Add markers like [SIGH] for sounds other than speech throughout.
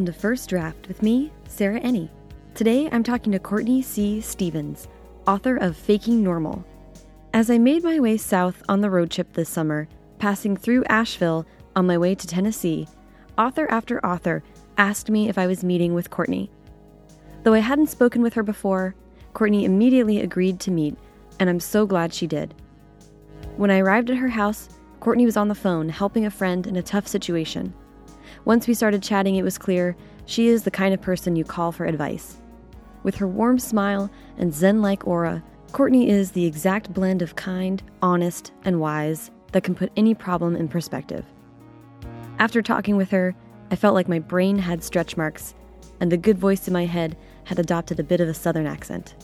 Welcome to First Draft with me, Sarah Enni. Today I'm talking to Courtney C. Stevens, author of Faking Normal. As I made my way south on the road trip this summer, passing through Asheville on my way to Tennessee, author after author asked me if I was meeting with Courtney. Though I hadn't spoken with her before, Courtney immediately agreed to meet, and I'm so glad she did. When I arrived at her house, Courtney was on the phone helping a friend in a tough situation. Once we started chatting, it was clear she is the kind of person you call for advice. With her warm smile and Zen like aura, Courtney is the exact blend of kind, honest, and wise that can put any problem in perspective. After talking with her, I felt like my brain had stretch marks, and the good voice in my head had adopted a bit of a southern accent.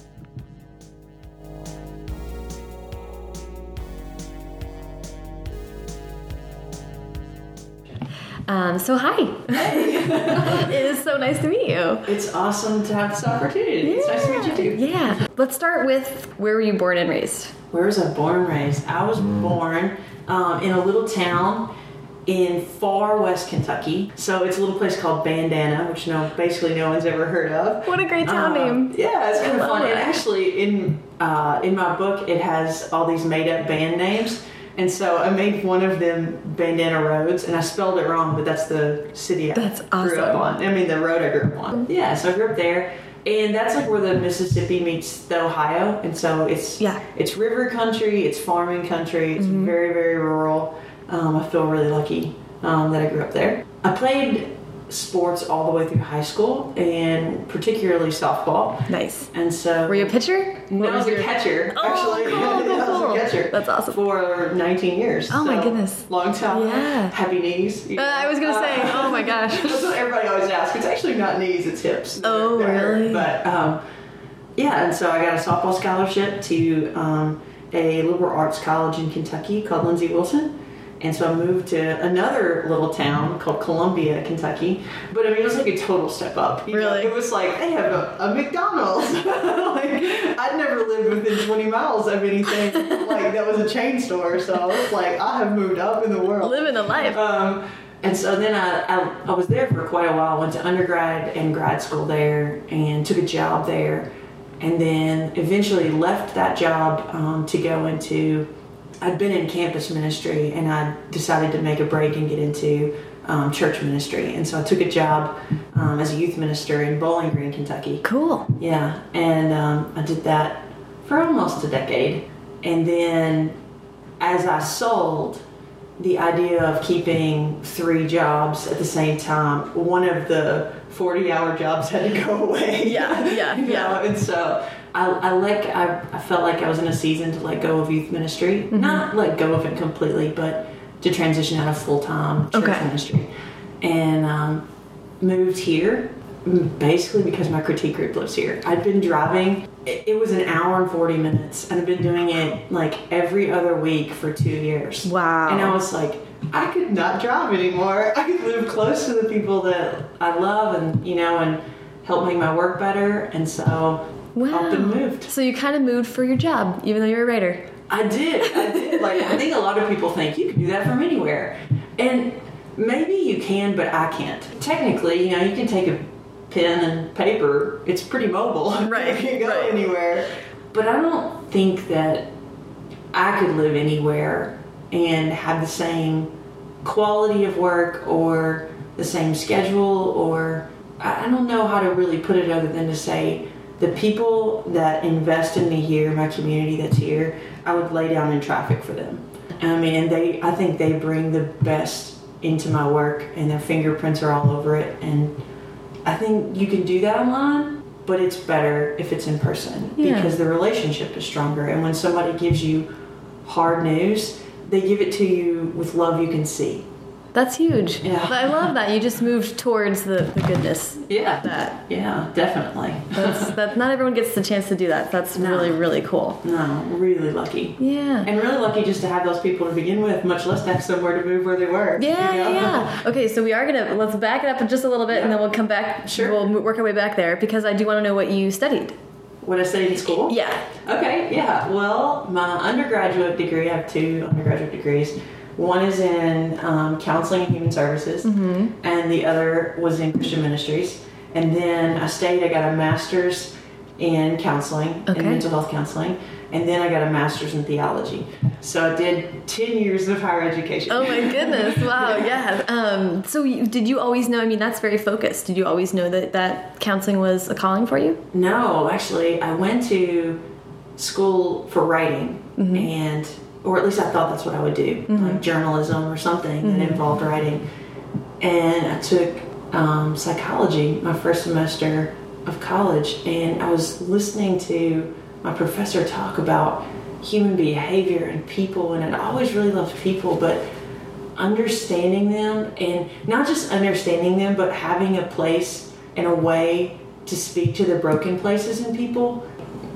Um, so hi. [LAUGHS] it is so nice to meet you. It's awesome to have this opportunity. It's nice to meet you too. Yeah. Let's start with where were you born and raised? Where was I born and raised? I was born um, in a little town in far west Kentucky. So it's a little place called Bandana, which no, basically no one's ever heard of. What a great town Um, name. Yeah, it's kind I of love fun. it. And actually, in uh, in my book, it has all these made up band names. And so I made one of them Bandana Roads, and I spelled it wrong, but that's the city I That's grew up on. I mean, the road I grew up on. Yeah, so I grew up there, and that's like where the Mississippi meets the Ohio, and so it's Yeah. Mm-hmm. it's river country, it's farming country, it's very very rural. Um, I feel really lucky um, that I grew up there. I played sports all the way through high school, and particularly softball. Nice. And so Were you a pitcher? no, I was your- a catcher. Oh, actually, cool, cool, I was cool. a catcher. That's awesome. For 19 years. Oh, my goodness. long time. Yeah. Happy knees. you Uh, I was gonna know. say, oh my [LAUGHS] gosh. That's what everybody always asks. It's actually not knees, it's hips. Oh, really? But um, yeah, and so I got a softball scholarship to um, a liberal arts college in Kentucky called Lindsey Wilson. And so I moved to another little town called Columbia, Kentucky. But I mean, it was like a total step up. you know? Really? It was like they have a, a McDonald's. [LAUGHS] like I'd never lived within 20 miles of anything like that was a chain store. So I was like, I have moved up in the world. Living the life. Um, and so then I, I, I was there for quite a while. Went to undergrad and grad school there and took a job there. And then eventually left that job um, to go into, I'd been in campus ministry and I decided to make a break and get into um, church ministry. And so I took a job um, as a youth minister in Bowling Green, Kentucky. Cool. Yeah, and um, I did that for almost a decade. And then as I sold, the idea of keeping three jobs at the same time, one of the 40 hour jobs had to go [LAUGHS] away. Yeah, yeah, You yeah. know, And so I, I like I, I felt like I was in a season to let go of youth ministry. Mm-hmm. Not let go of it completely, but to transition out of full time church Okay. ministry. And um, moved here basically because my critique group lives here. I'd been driving, it, it was an hour and 40 minutes, and I've been doing it like every other week for two years. Wow. And I was like, I could not drive anymore. I could live close to the people that I love and, you know, and help make my work better. And so Wow. up and moved. So you kind of moved for your job, even though you're a writer. I did. I did. [LAUGHS] Like I think a lot of people think you can do that from anywhere, and maybe you can, but I can't. Technically, you know, you can take a pen and paper. It's pretty mobile. [LAUGHS] Right, you can go right. anywhere. But I don't think that I could live anywhere and have the same quality of work or the same schedule or I I don't know how to really put it other than to say the people that invest in me here, my community that's here, I would lay down in traffic for them. I mean, and they, I think they bring the best into my work and their fingerprints are all over it. And I think you can do that online, but it's better if it's in person Yeah. because the relationship is stronger. And when somebody gives you hard news, they give it to you with love you can see. That's huge. Yeah. I love that. You just moved towards the, the goodness. Yeah. That. Yeah, definitely. That's [LAUGHS] that not everyone gets the chance to do that. That's No. really, really cool. no, really lucky. Yeah. And really lucky just to have those people to begin with, much less to have somewhere to move where they were. Yeah, you know? yeah, yeah. Okay, so we are gonna let's back it up just a little bit, and then we'll come back. Sure. We'll work our way back there because I do want to know what you studied. What I studied in school? Yeah. Okay, yeah. Well, my undergraduate degree, I have two undergraduate degrees, One is in um, counseling and human services, and the other was in Christian ministries. And then I stayed. I got a master's in counseling Okay. and mental health counseling, and then I got a master's in theology. So I did ten years of higher education. Oh my goodness! [LAUGHS] Wow, yeah. Um, so, you, did you always know? I mean, that's very focused. Did you always know that that counseling was a calling for you? No, actually, I went to school for writing, and or at least I thought that's what I would do, like journalism or something that involved writing. And I took um, psychology my first semester of college, and I was listening to my professor talk about human behavior and people, and I'd always really loved people, but understanding them and not just understanding them but having a place and a way to speak to the broken places in people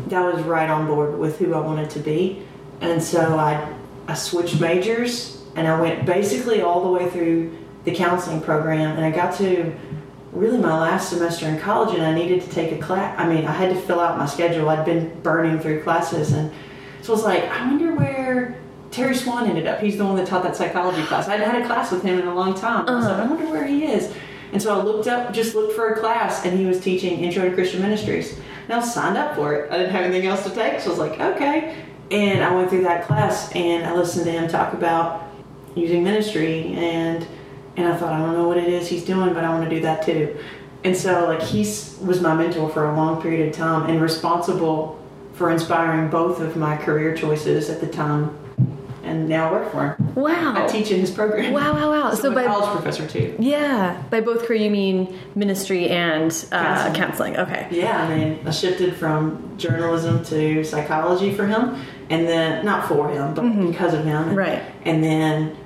that was right on board with who I wanted to be and so I I switched majors and I went basically all the way through the counseling program and I got to really my last semester in college and I needed to take a class I mean I had to fill out my schedule I'd been burning through classes and so I was like I wonder where Terry Swan ended up. He's the one that taught that psychology class. I hadn't had a class with him in a long time. I was like, uh-huh. I wonder where he is. And so I looked up, just looked for a class, and he was teaching Intro to Christian Ministries. And I signed up for it. I didn't have anything else to take, so I was like, okay. And I went through that class, and I listened to him talk about using ministry, and and I thought, I don't know what it is he's doing, but I want to do that too. And so, like, he was my mentor for a long period of time, and responsible for inspiring both of my career choices at the time and now I work for him. Wow. I teach in his program. Wow, wow, wow. So, So I'm by a college professor too. yeah, by both career you mean ministry and uh, Counseling. counseling. Okay. Yeah, I mean, I shifted from journalism to psychology for him, and then not for him, but because of him. Mm-hmm. Right. And then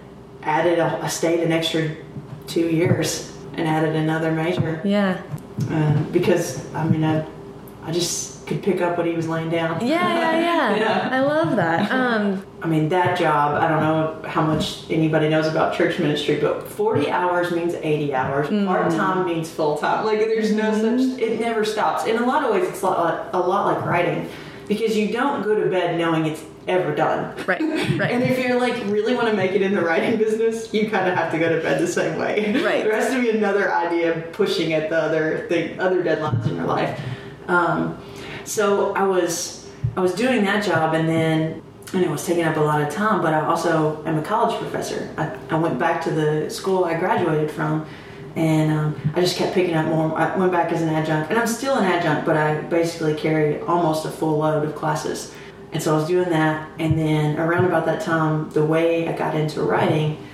added, a, I stayed an extra two years and added another major Yeah. uh, because I mean, I, I just could pick up what he was laying down. Yeah, yeah, yeah. [LAUGHS] Yeah. I love that. Um, I mean, that job, I don't know how much anybody knows about church ministry, but 40 hours means 80 hours. Mm. Part time means full time. Like, there's no Mm-hmm. such, it never stops. In a lot of ways, it's a lot, a lot like writing because you don't go to bed knowing it's ever done. right, [LAUGHS] And if you're like really want to make it in the writing business, you kind of have to go to bed the same way. Right. There has to be another idea pushing at the other the other deadlines in your life. Um, so I was I was doing that job, and then and it was taking up a lot of time. But I also am a college professor. I, I went back to the school I graduated from. And um, I just kept picking up more. I went back as an adjunct, and I'm still an adjunct, but I basically carry almost a full load of classes. And so I was doing that, and then around about that time, the way I got into writing,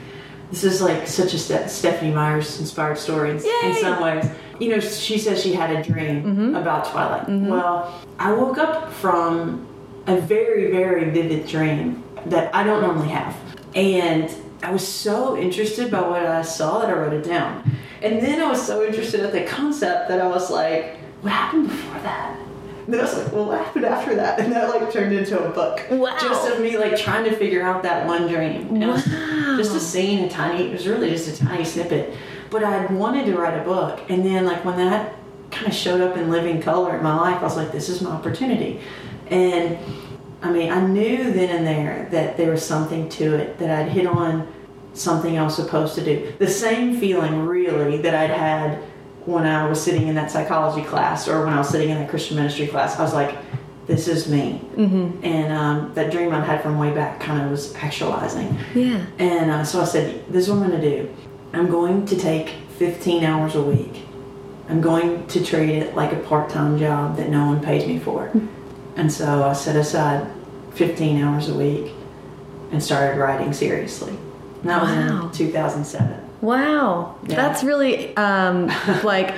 this is like such a Ste- Stephenie Meyers inspired story in, in some ways. You know, she says she had a dream about Twilight. Well, I woke up from a very, very vivid dream that I don't normally have. And I was so interested by what I saw that I wrote it down. And then I was so interested at the concept that I was like, what happened before that? And then I was like, well, what happened after that? And that like turned into a book. Wow. Just of me like trying to figure out that one dream. And it was Wow. just a scene, a tiny, it was really just a tiny snippet. But I wanted to write a book. And then like when that kind of showed up in living color in my life, I was like, this is my opportunity. And I mean, I knew then and there that there was something to it, that I'd hit on something I was supposed to do. The same feeling, really, that I'd had when I was sitting in that psychology class or when I was sitting in that Christian ministry class. I was like, this is me. Mm-hmm. And um, that dream I'd had from way back kind of was actualizing. Yeah. And uh, so I said, This is what I'm going to do. I'm going to take 15 hours a week. I'm going to treat it like a part time job that no one pays me for. And so I set aside 15 hours a week and started writing seriously. That Wow. was in 2007. Wow. Yeah. That's really um, [LAUGHS] like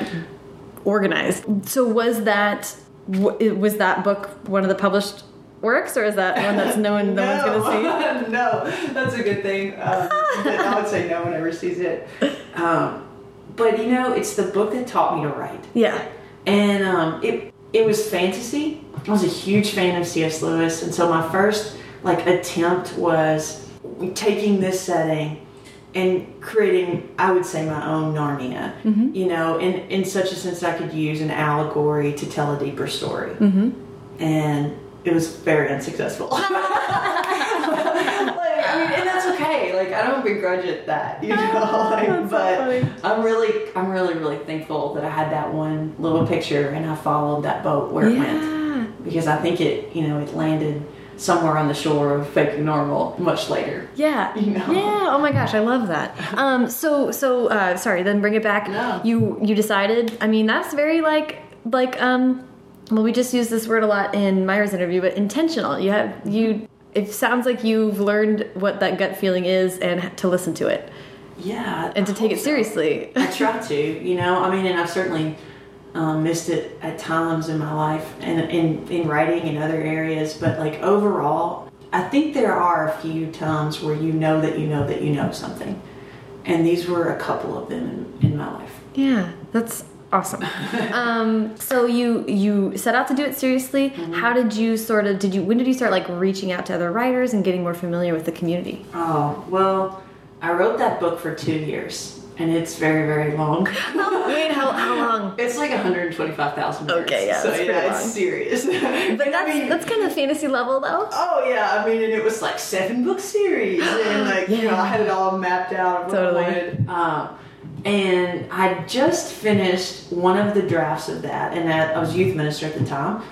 organized. So was that was that book one of the published works, or is that one that's no one no, one's gonna [LAUGHS] see? [LAUGHS] no, that's a good thing. Um, I would say no one ever sees it. Um, but you know, it's the book that taught me to write. Yeah. and um, it it was fantasy. I was a huge fan of C.S. Lewis, and so my first like attempt was taking this setting and creating, I would say, my own Narnia. Mm-hmm. You know, in in such a sense I could use an allegory to tell a deeper story, mm-hmm. and it was very unsuccessful. [LAUGHS] [LAUGHS] like, I mean, and that's okay. Like, I don't begrudge it that, you [LAUGHS] know. like, so but. I'm really, I'm really, really thankful that I had that one little picture and I followed that boat where it went because I think it, you know, it landed somewhere on the shore of faking normal much later. Yeah. [LAUGHS] You know? Yeah. Oh my gosh, I love that. Um. So so uh, sorry. Then bring it back. No. You you decided. I mean, that's very like like um. Well, we just use this word a lot in Myra's interview, but intentional. You have you. It sounds like you've learned what that gut feeling is and to listen to it Yeah, and to take it seriously. I try to, you know. I mean, and I've certainly um, missed it at times in my life and in in writing in other areas. But like overall, I think there are a few times where you know that you know that you know something, and these were a couple of them in, in my life. Yeah, that's awesome. [LAUGHS] um, so you you set out to do it seriously. Mm-hmm. How did you sort of did you when did you start like reaching out to other writers and getting more familiar with the community? Oh well, I wrote that book for two years, and it's very very long. Wait, how how long? [LAUGHS] It's like 125,000 words. Okay, yeah, so that's yeah, long. it's serious. [LAUGHS] But And I that's mean, that's kind of fantasy level though. Oh yeah, I mean, and it was like seven book series, and [GASPS] like you know, I had it all mapped out. Totally. Wanted. Um, and I just finished one of the drafts of that, and that, I was youth minister at the time,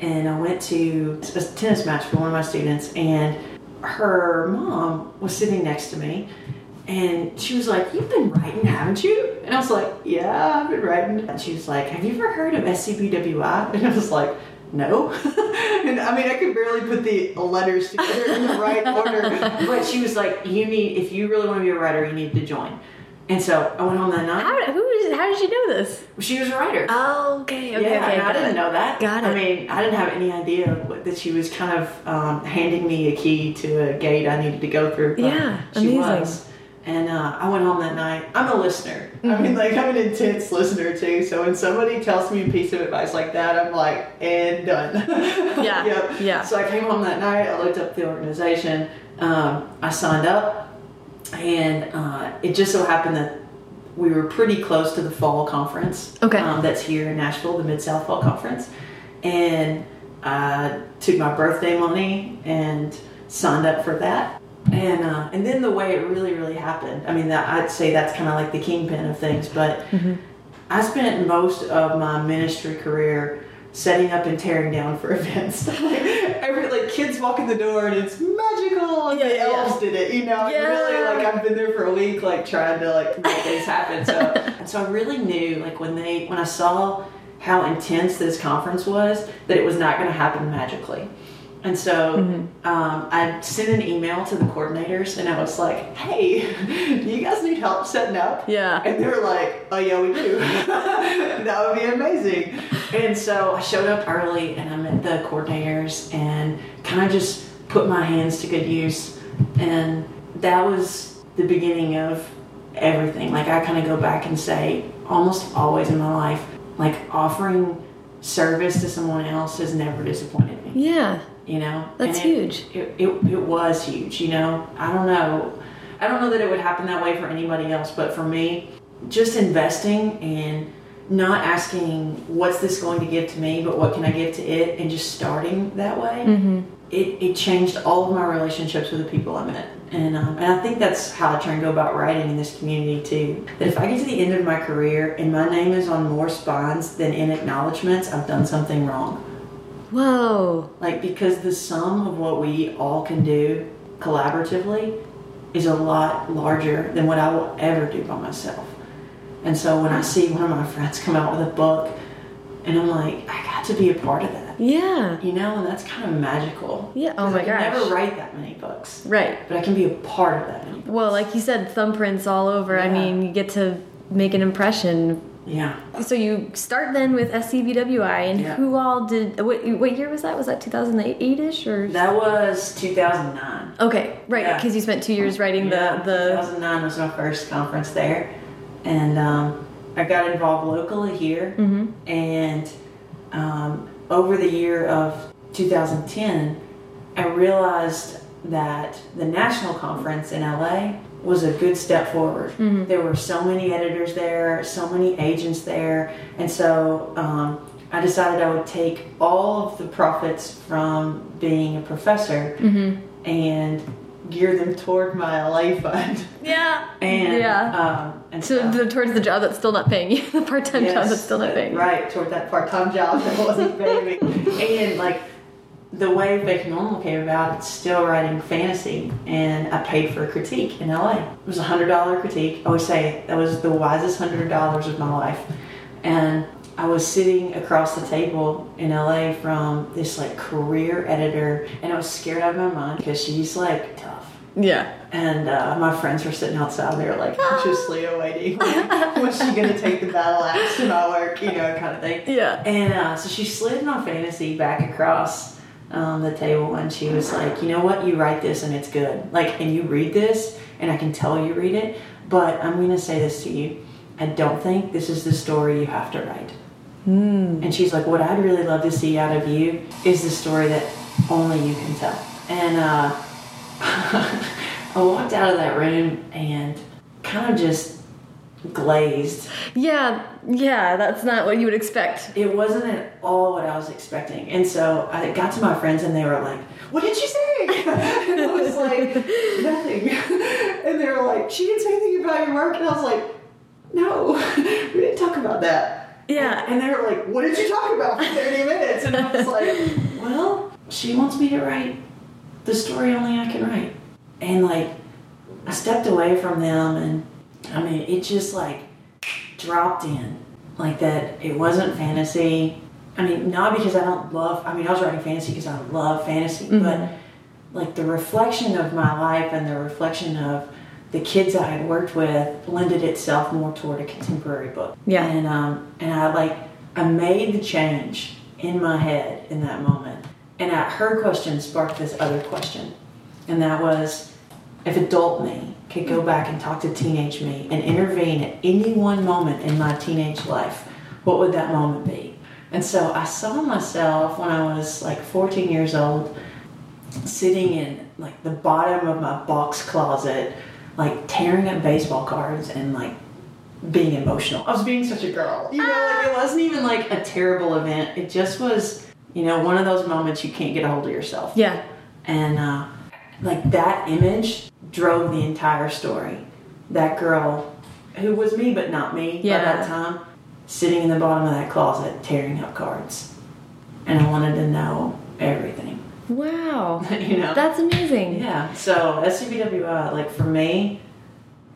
and I went to a tennis match for one of my students, and her mom was sitting next to me. And she was like, You've been writing, haven't you? And I was like, Yeah, I've been writing. And she was like, Have you ever heard of SCBWI? [LAUGHS] And I was like, No. [LAUGHS] and I mean, I could barely put the letters together in the right order. [LAUGHS] But she was like, You need, if you really want to be a writer, you need to join. And so I went home that night. How who is how did she know this? She was a writer. Oh, okay, okay, yeah, okay. and I didn't it. know that. Got I mean, I didn't have any idea what, that she was kind of um, handing me a key to a gate I needed to go through. but Yeah, she amazing. was. And uh, I went home that night. I'm a listener. I Mm-hmm. mean, like I'm an intense listener too. So when somebody tells me a piece of advice like that, I'm like, and done. Yeah, [LAUGHS] Yep. yeah. So I came home that night. I looked up the organization. Um, I signed up, and uh, it just so happened that we were pretty close to the fall conference. Okay. Um, that's here in Nashville, the Mid South Fall Conference, and I took my birthday money and signed up for that. And uh, and then the way it really really happened. I mean, that, I'd say that's kind of like the kingpin of things. But I spent most of my ministry career setting up and tearing down for [LAUGHS] events. like, every like kids walk in the door and it's magical, and Yeah, the yeah, elves did it. You know, Yeah. really like I've been there for a week, like trying to like make things happen. So [LAUGHS] and so I really knew like when they when I saw how intense this conference was that it was not going to happen magically. And so Mm-hmm. um, I sent an email to the coordinators and I was like, hey, do [LAUGHS] you guys need help setting up? Yeah. And they were like, oh, yeah, we do. [LAUGHS] that would be amazing. And so I showed up early and I met the coordinators and kind of just put my hands to good use. And that was the beginning of everything. Like, I kind of go back and say, almost always in my life, like offering service to someone else has never disappointed me Yeah. You know? That's it- huge. it, it, it was huge you know? I don't know. I don't know that it would happen that way for anybody else but for me just investing and not asking what's this going to give to me but what can i give to it and just starting that way Mm-hmm. it, it changed all of my relationships with the people i met and, um, and i think that's how i try and go about writing in this community too. That if i get to the end of my career and my name is on more spines than in acknowledgments i've done something wrong Whoa. like because the sum of what we all can do collaboratively is a lot larger than what I will ever do by myself. And so when I see one of my friends come out with a book and I'm like, I got to be a part of that. Yeah. You know, and that's kind of magical. Yeah. Oh my gosh. I can gosh. never write that many books. Right. But I can be a part of that many books. Well, like you said, thumbprints all over. I mean, you get to make an impression. Yeah. So you start then with SCBWI, and Yeah. who all did? What, what year was that? Was that 2008 ish or? That was 2009. Okay, right, Yeah. because you spent two years writing Yeah, the the. 2009 was my first conference there, and um, I got involved locally here. Mhm. And um, over the year of 2010, I realized that the national conference in LA was a good step forward. Mhm. There were so many editors there, so many agents there, and so um, I decided I would take all of the profits from being a professor Mhm. and gear them toward my LA fund. Yeah. And yeah. um, and So the, towards the job that's still not paying you, [LAUGHS] the part-time job that's still not paying you. Right, toward that part-time job that wasn't paying me. [LAUGHS] And like the way Fake Normal came about, it's still writing fantasy, and I paid for a critique in LA. It was a hundred dollar critique. I would say that was the wisest hundred dollars of my life. And I was sitting across the table in LA from this like career editor, and I was scared out of my mind because she's like tough. Yeah. And uh, my friends were sitting outside. They were like anxiously awaiting. Like, was she going to take the battle axe to my work? You know, kind of thing. Yeah. And uh, so she slid my fantasy back across um, the table, and she was like, "You know what? You write this, and it's good. Like, and you read this, and I can tell you read it. But I'm going to say this to you: I don't think this is the story you have to write." And she's like, "What I'd really love to see out of you is the story that only you can tell." And uh, [LAUGHS] I walked out of that room and kind of just glazed. Yeah. Yeah. That's not what you would expect. It wasn't at all what I was expecting. And so I got to my friends and they were like, What did she [LAUGHS] say? and I was like, Nothing. [LAUGHS] And they were like, She didn't say anything about your work. And I was like, No, [LAUGHS] we didn't talk about that. Yeah. And they were like, What did you talk about for 30 minutes? And I was like, Well, she wants me to write the story only I can write. And like, I stepped away from them and I mean, it just like dropped in like that. It wasn't fantasy. I mean, not because I don't love, I mean, I was writing fantasy because I love fantasy, but like the reflection of my life and the reflection of the kids I had worked with blended itself more toward a contemporary book. Yeah. And um and I like I made the change in my head in that moment. And I, her question sparked this other question. And that was if adult me could go back and talk to teenage me and intervene at any one moment in my teenage life, what would that moment be? And so I saw myself when I was like 14 years old sitting in like the bottom of my box closet, like tearing up baseball cards and like being emotional. I was being such a girl. You know, like it wasn't even like a terrible event. It just was, you know, one of those moments you can't get a hold of yourself. Yeah. And uh, like that image drove the entire story. That girl, who was me but not me Yeah. by that time, sitting in the bottom of that closet tearing up cards. And I wanted to know everything. Wow. [LAUGHS] you know? That's amazing. Yeah. So SCBWI, uh, like for me,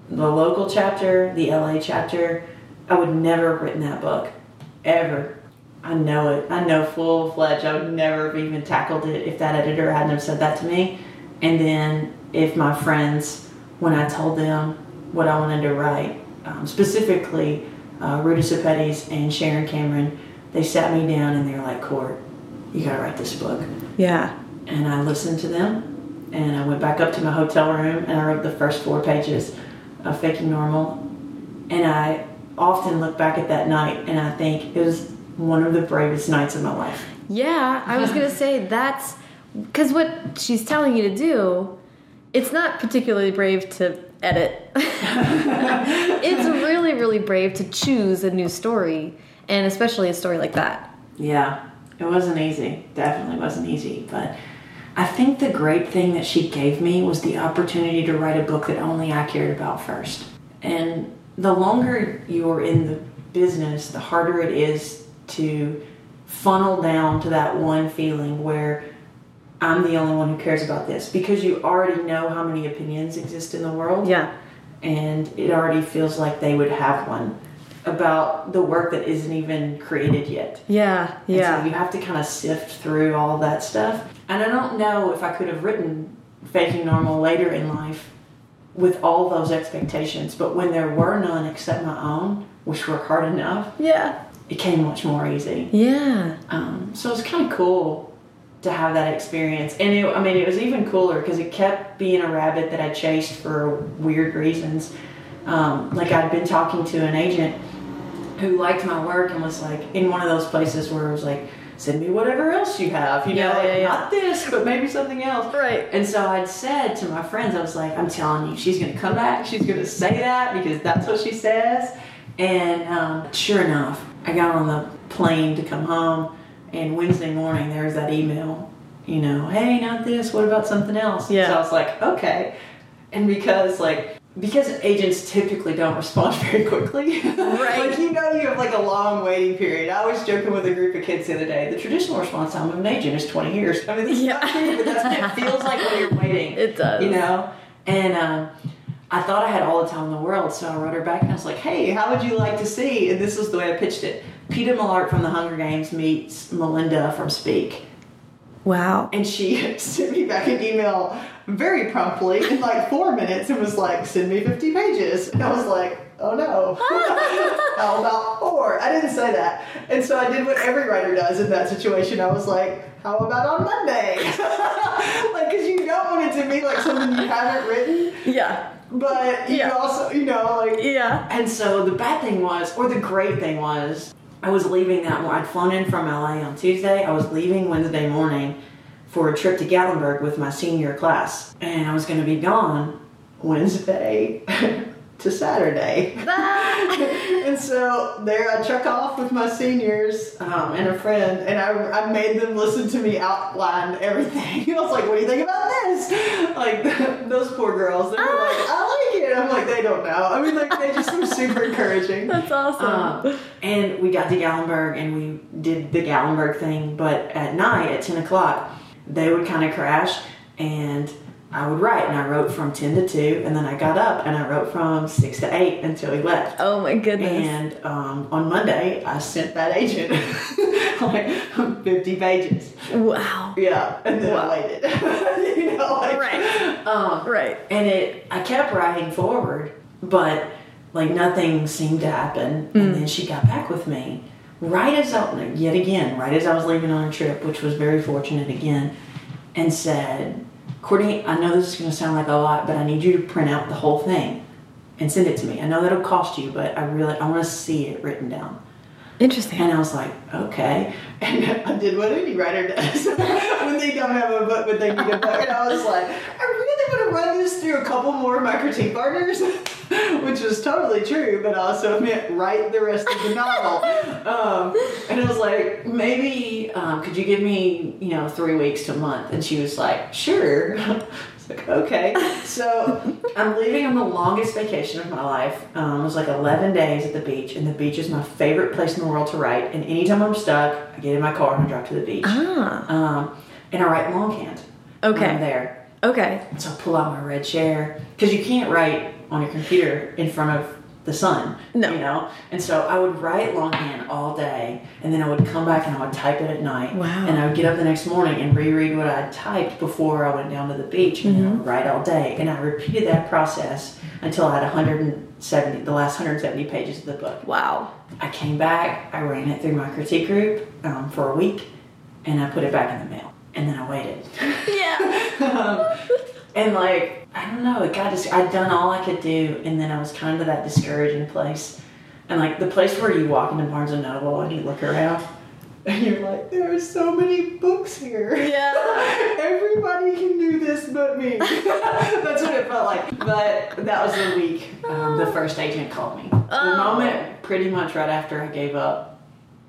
the local chapter, the LA chapter, I would never have written that book, ever. I know it. I know full fledged. I would never have even tackled it if that editor hadn't have said that to me. And then if my friends, when I told them what I wanted to write, um, specifically uh, Ruta Sepetys and Sharon Cameron, they sat me down and they're like, "Court, you gotta write this book." Yeah. and I listened to them and I went back up to my hotel room and I wrote the first four pages of Faking Normal and I often look back at that night and I think it was one of the bravest nights of my life. Yeah, I was gonna say that's because what she's telling you to do, it's not particularly brave to edit. [LAUGHS] it's really, really brave to choose a new story, and especially a story like that. Yeah, it wasn't easy. Definitely wasn't easy. But I think the great thing that she gave me was the opportunity to write a book that only I cared about first. And the longer you're in the business, the harder it is to funnel down to that one feeling where I'm the only one who cares about this because you already know how many opinions exist in the world Yeah. and it already feels like they would have one about the work that isn't even created yet. Yeah. Yeah. so you have to kind of sift through all that stuff. And I don't know if I could have written Faking Normal later in life with all those expectations, but when there were none except my own, which were hard enough, yeah. it came much more easy. Yeah. Um, so it's kind of cool to have that experience. And it, I mean, it was even cooler because it kept being a rabbit that I chased for weird reasons. Um, like I'd been talking to an agent who liked my work and was like in one of those places where it was like, send me whatever else you have, you Yeah, know, yeah, yeah. not this, but maybe something else. Right. And so I'd said to my friends, I was like, I'm telling you, she's going to come back. She's going to say that because that's what she says. And um, sure enough, I got on the plane to come home, and Wednesday morning there was that email you know, hey, not this. What about something else? Yeah. So I was like, okay. And because like because agents typically don't respond [LAUGHS] very quickly, Right. like you know, you have like a long waiting period. I was joking with a group of kids the other day. The traditional response time of an agent is twenty years. I mean, this Yeah. is not true, but that's what it [LAUGHS] feels like when you're waiting. It does. you know. And um, I thought I had all the time in the world, so I wrote her back and I was like, "Hey, how would you like to see?" And this was the way I pitched it: Peeta Mellark from The Hunger Games meets Melinda from Speak. Wow. And she [LAUGHS] sent me back an email very promptly in like four minutes and was like, send me 50 pages. And I was like, oh no. [LAUGHS] How about four? I didn't say that. And so I did what every writer does in that situation. I was like, how about on Monday? [LAUGHS] like, because you don't want it to be like something you haven't written, Yeah. but you Yeah. also, you know, like, Yeah. and so the bad thing was, or the great thing was, I was leaving that. I'd flown in from LA on Tuesday. I was leaving Wednesday morning for a trip to Gatlinburg with my senior class. And I was going to be gone Wednesday [LAUGHS] to Saturday. [LAUGHS] and so there I truck off with my seniors um, and a friend, and I, I made them listen to me outline everything. [LAUGHS] I was like, what do you think about this? Like, those poor girls, they were like, I it. I'm like, they don't know. I mean, like, they just were super encouraging. [LAUGHS] That's awesome. Um, and we got to Gatlinburg and we did the Gatlinburg thing, but at night at 10 o'clock, they would kind of crash and I would write. And I wrote from 10 to 2, and then I got up and I wrote from 6 to 8 until he left. oh my goodness. And um, on Monday, I sent that agent [LAUGHS] like 50 pages. wow. Yeah, and then Wow. I waited. [LAUGHS] you know, like, Right. Um, Right. and it i kept writing forward but like nothing seemed to happen and then she got back with me right as i yet again right as i was leaving on a trip which was very fortunate again and said courtney i know this is going to sound like a lot but i need you to print out the whole thing and send it to me. I know that'll cost you but i really i want to see it written down Interesting. and I was like, okay. [LAUGHS] And I did what any writer does [LAUGHS] when they don't have a book, but they need a book. And I was like, I really want to run this through a couple more of my critique partners, [LAUGHS] which was totally true, but also meant write the rest of the novel. Um, and I was like, maybe um, could you give me, you know, three weeks to a month? And she was like, sure. I was like, okay. [LAUGHS] So I'm leaving on the longest vacation of my life. Um, it was like 11 days at the beach, and the beach is my favorite place in the world to write. And anytime I'm stuck, I get in my car and I drive to the beach. Ah. Um, and I write longhand. Okay. I'm there. Okay. So I pull out my red chair because you can't write on your computer in front of the sun. No. You know? And so I would write longhand all day and then I would come back and I would type it at night. Wow. And I would get up the next morning and reread what I typed before I went down to the beach and I would Mm-hmm. write all day. And I repeated that process until I had 170, the last 170 pages of the book. Wow. I came back, I ran it through my critique group um, for a week, and I put it back in the mail. And then I waited. [LAUGHS] Yeah. [LAUGHS] And like, I don't know, it got dis- I'd done all I could do, and then I was kind of that discouraging place. And like the place where you walk into Barnes and Noble and you look around, [LAUGHS] and you're like, there are so many books here. Yeah. [LAUGHS] Everybody can do this but me. [LAUGHS] That's what it felt like. But that was the week um, the first agent called me. The Oh. moment, pretty much right after I gave up,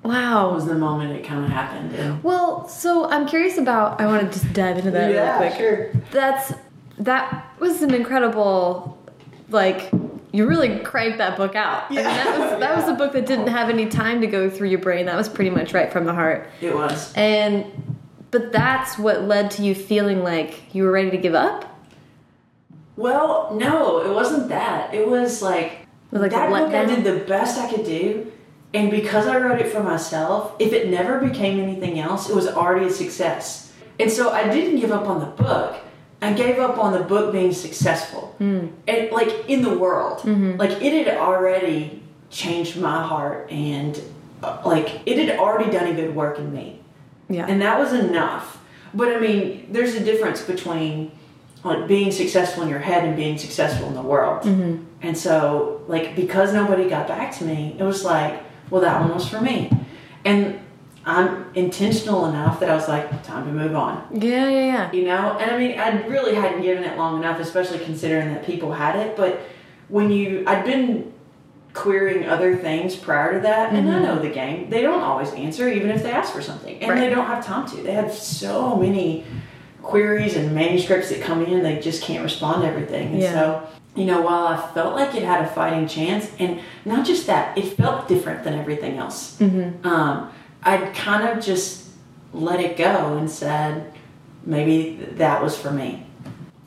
Wow. was the moment it kind of happened. And Well, so I'm curious about. I want to just dive into that yeah, real quick. sure. That's that was an incredible, like you really cranked that book out. I mean, Yeah. that was that was a book that didn't have any time to go through your brain. That was pretty much right from the heart. It was. And but that's what led to you feeling like you were ready to give up. Well, no, it wasn't that. It was like, Was like that book I did the best I could do. And because I wrote it for myself, if it never became anything else, it was already a success. And so I didn't give up on the book. I gave up on the book being successful. Hmm. And like in the world. Mm-hmm. Like it had already changed my heart and uh, like it had already done a good work in me Yeah. and that was enough. But I mean, there's a difference between like being successful in your head and being successful in the world. Mm-hmm. And so, like, because nobody got back to me, it was like, well, that one was for me. And I'm intentional enough that I was like, time to move on. yeah, yeah, yeah. You know? And I mean, I really hadn't given it long enough, especially considering that people had it. But when you, I'd been querying other things prior to that, and I Mm-hmm. know the game. They don't always answer, even if they ask for something, and Right. they don't have time to. They have so many queries and manuscripts that come in, they just can't respond to everything. And Yeah. so, you know, while I felt like it had a fighting chance, and not just that, it felt different than everything else. Mm-hmm. Um, I'd kind of just let it go and said, maybe that was for me.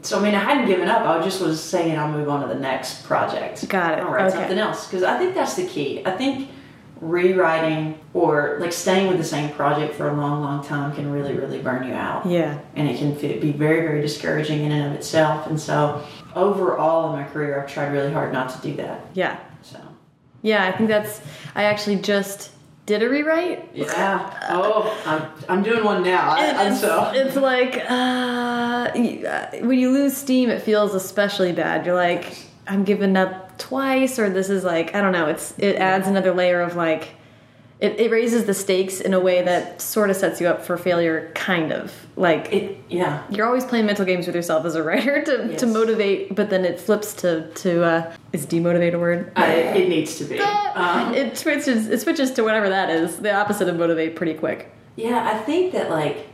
So I mean, I hadn't given up. I just was saying I'll move on to the next project. Got it. I'll write Okay. something else because I think that's the key. I think rewriting or like staying with the same project for a long, long time can really, really burn you out, Yeah. and it can be very, very discouraging in and of itself. And so, overall in my career, I've tried really hard not to do that. Yeah. So Yeah, I think that's. I actually just did a rewrite. yeah. Oh, I'm, I'm doing one now. I, I'm it's, so it's like uh, uh, when you lose steam, it feels especially bad. You're like, I'm giving up twice, or this is like, I don't know. It's it adds another layer of like, it, it raises the stakes in a way that sort of sets you up for failure, kind of like. it. Yeah. you're always playing mental games with yourself as a writer to, Yes. to motivate, but then it flips to to uh, is demotivate a word? I, it needs to be. Um, it switches it switches to whatever that is. The opposite of motivate pretty quick. Yeah, I think that like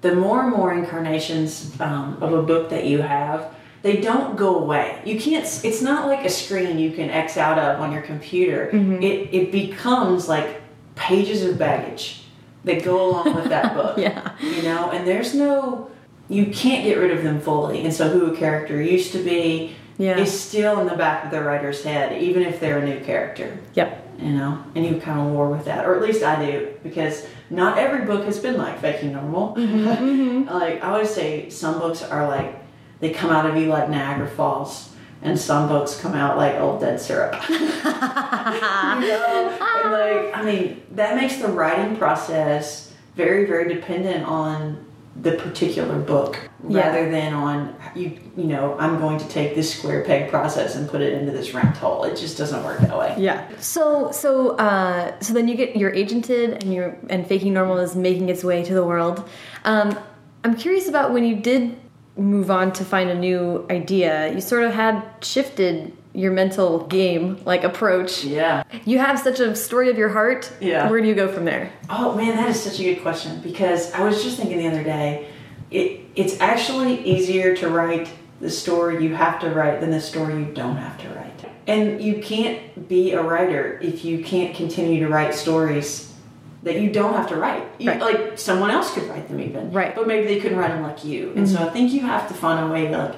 the more and more incarnations um, of a book that you have, they don't go away. You can't. It's not like a screen you can X out of on your computer. It it becomes like pages of baggage that go along with that [LAUGHS] book. Yeah. you know, and there's no. You can't get rid of them fully, and so who a character used to be Yeah. is still in the back of the writer's head, even if they're a new character Yep. you know, and you kind of war with that, or at least I do, because not every book has been like faking normal. Mm-hmm, mm-hmm. [LAUGHS] like I always say, some books are like they come out of you like Niagara Falls, and some books come out like old dead syrup. [LAUGHS] you know, and like I mean, that makes the writing process very, very dependent on the particular book Yeah. rather than on you you know i'm going to take this square peg process and put it into this round hole it just doesn't work that way Yeah. So so uh, so then you get you're agented and you're and faking normal is making its way to the world. Um, I'm curious about when you did move on to find a new idea. You sort of had shifted your mental game like approach. yeah You have such a story of your heart. Yeah. Where do you go from there? Oh man, that is such a good question because I was just thinking the other day, it it's actually easier to write the story you have to write than the story you don't have to write. And you can't be a writer if you can't continue to write stories that you don't have to write. You, Right. Like someone else could write them even. Right. But maybe they couldn't write them like you. And so I think you have to find a way to like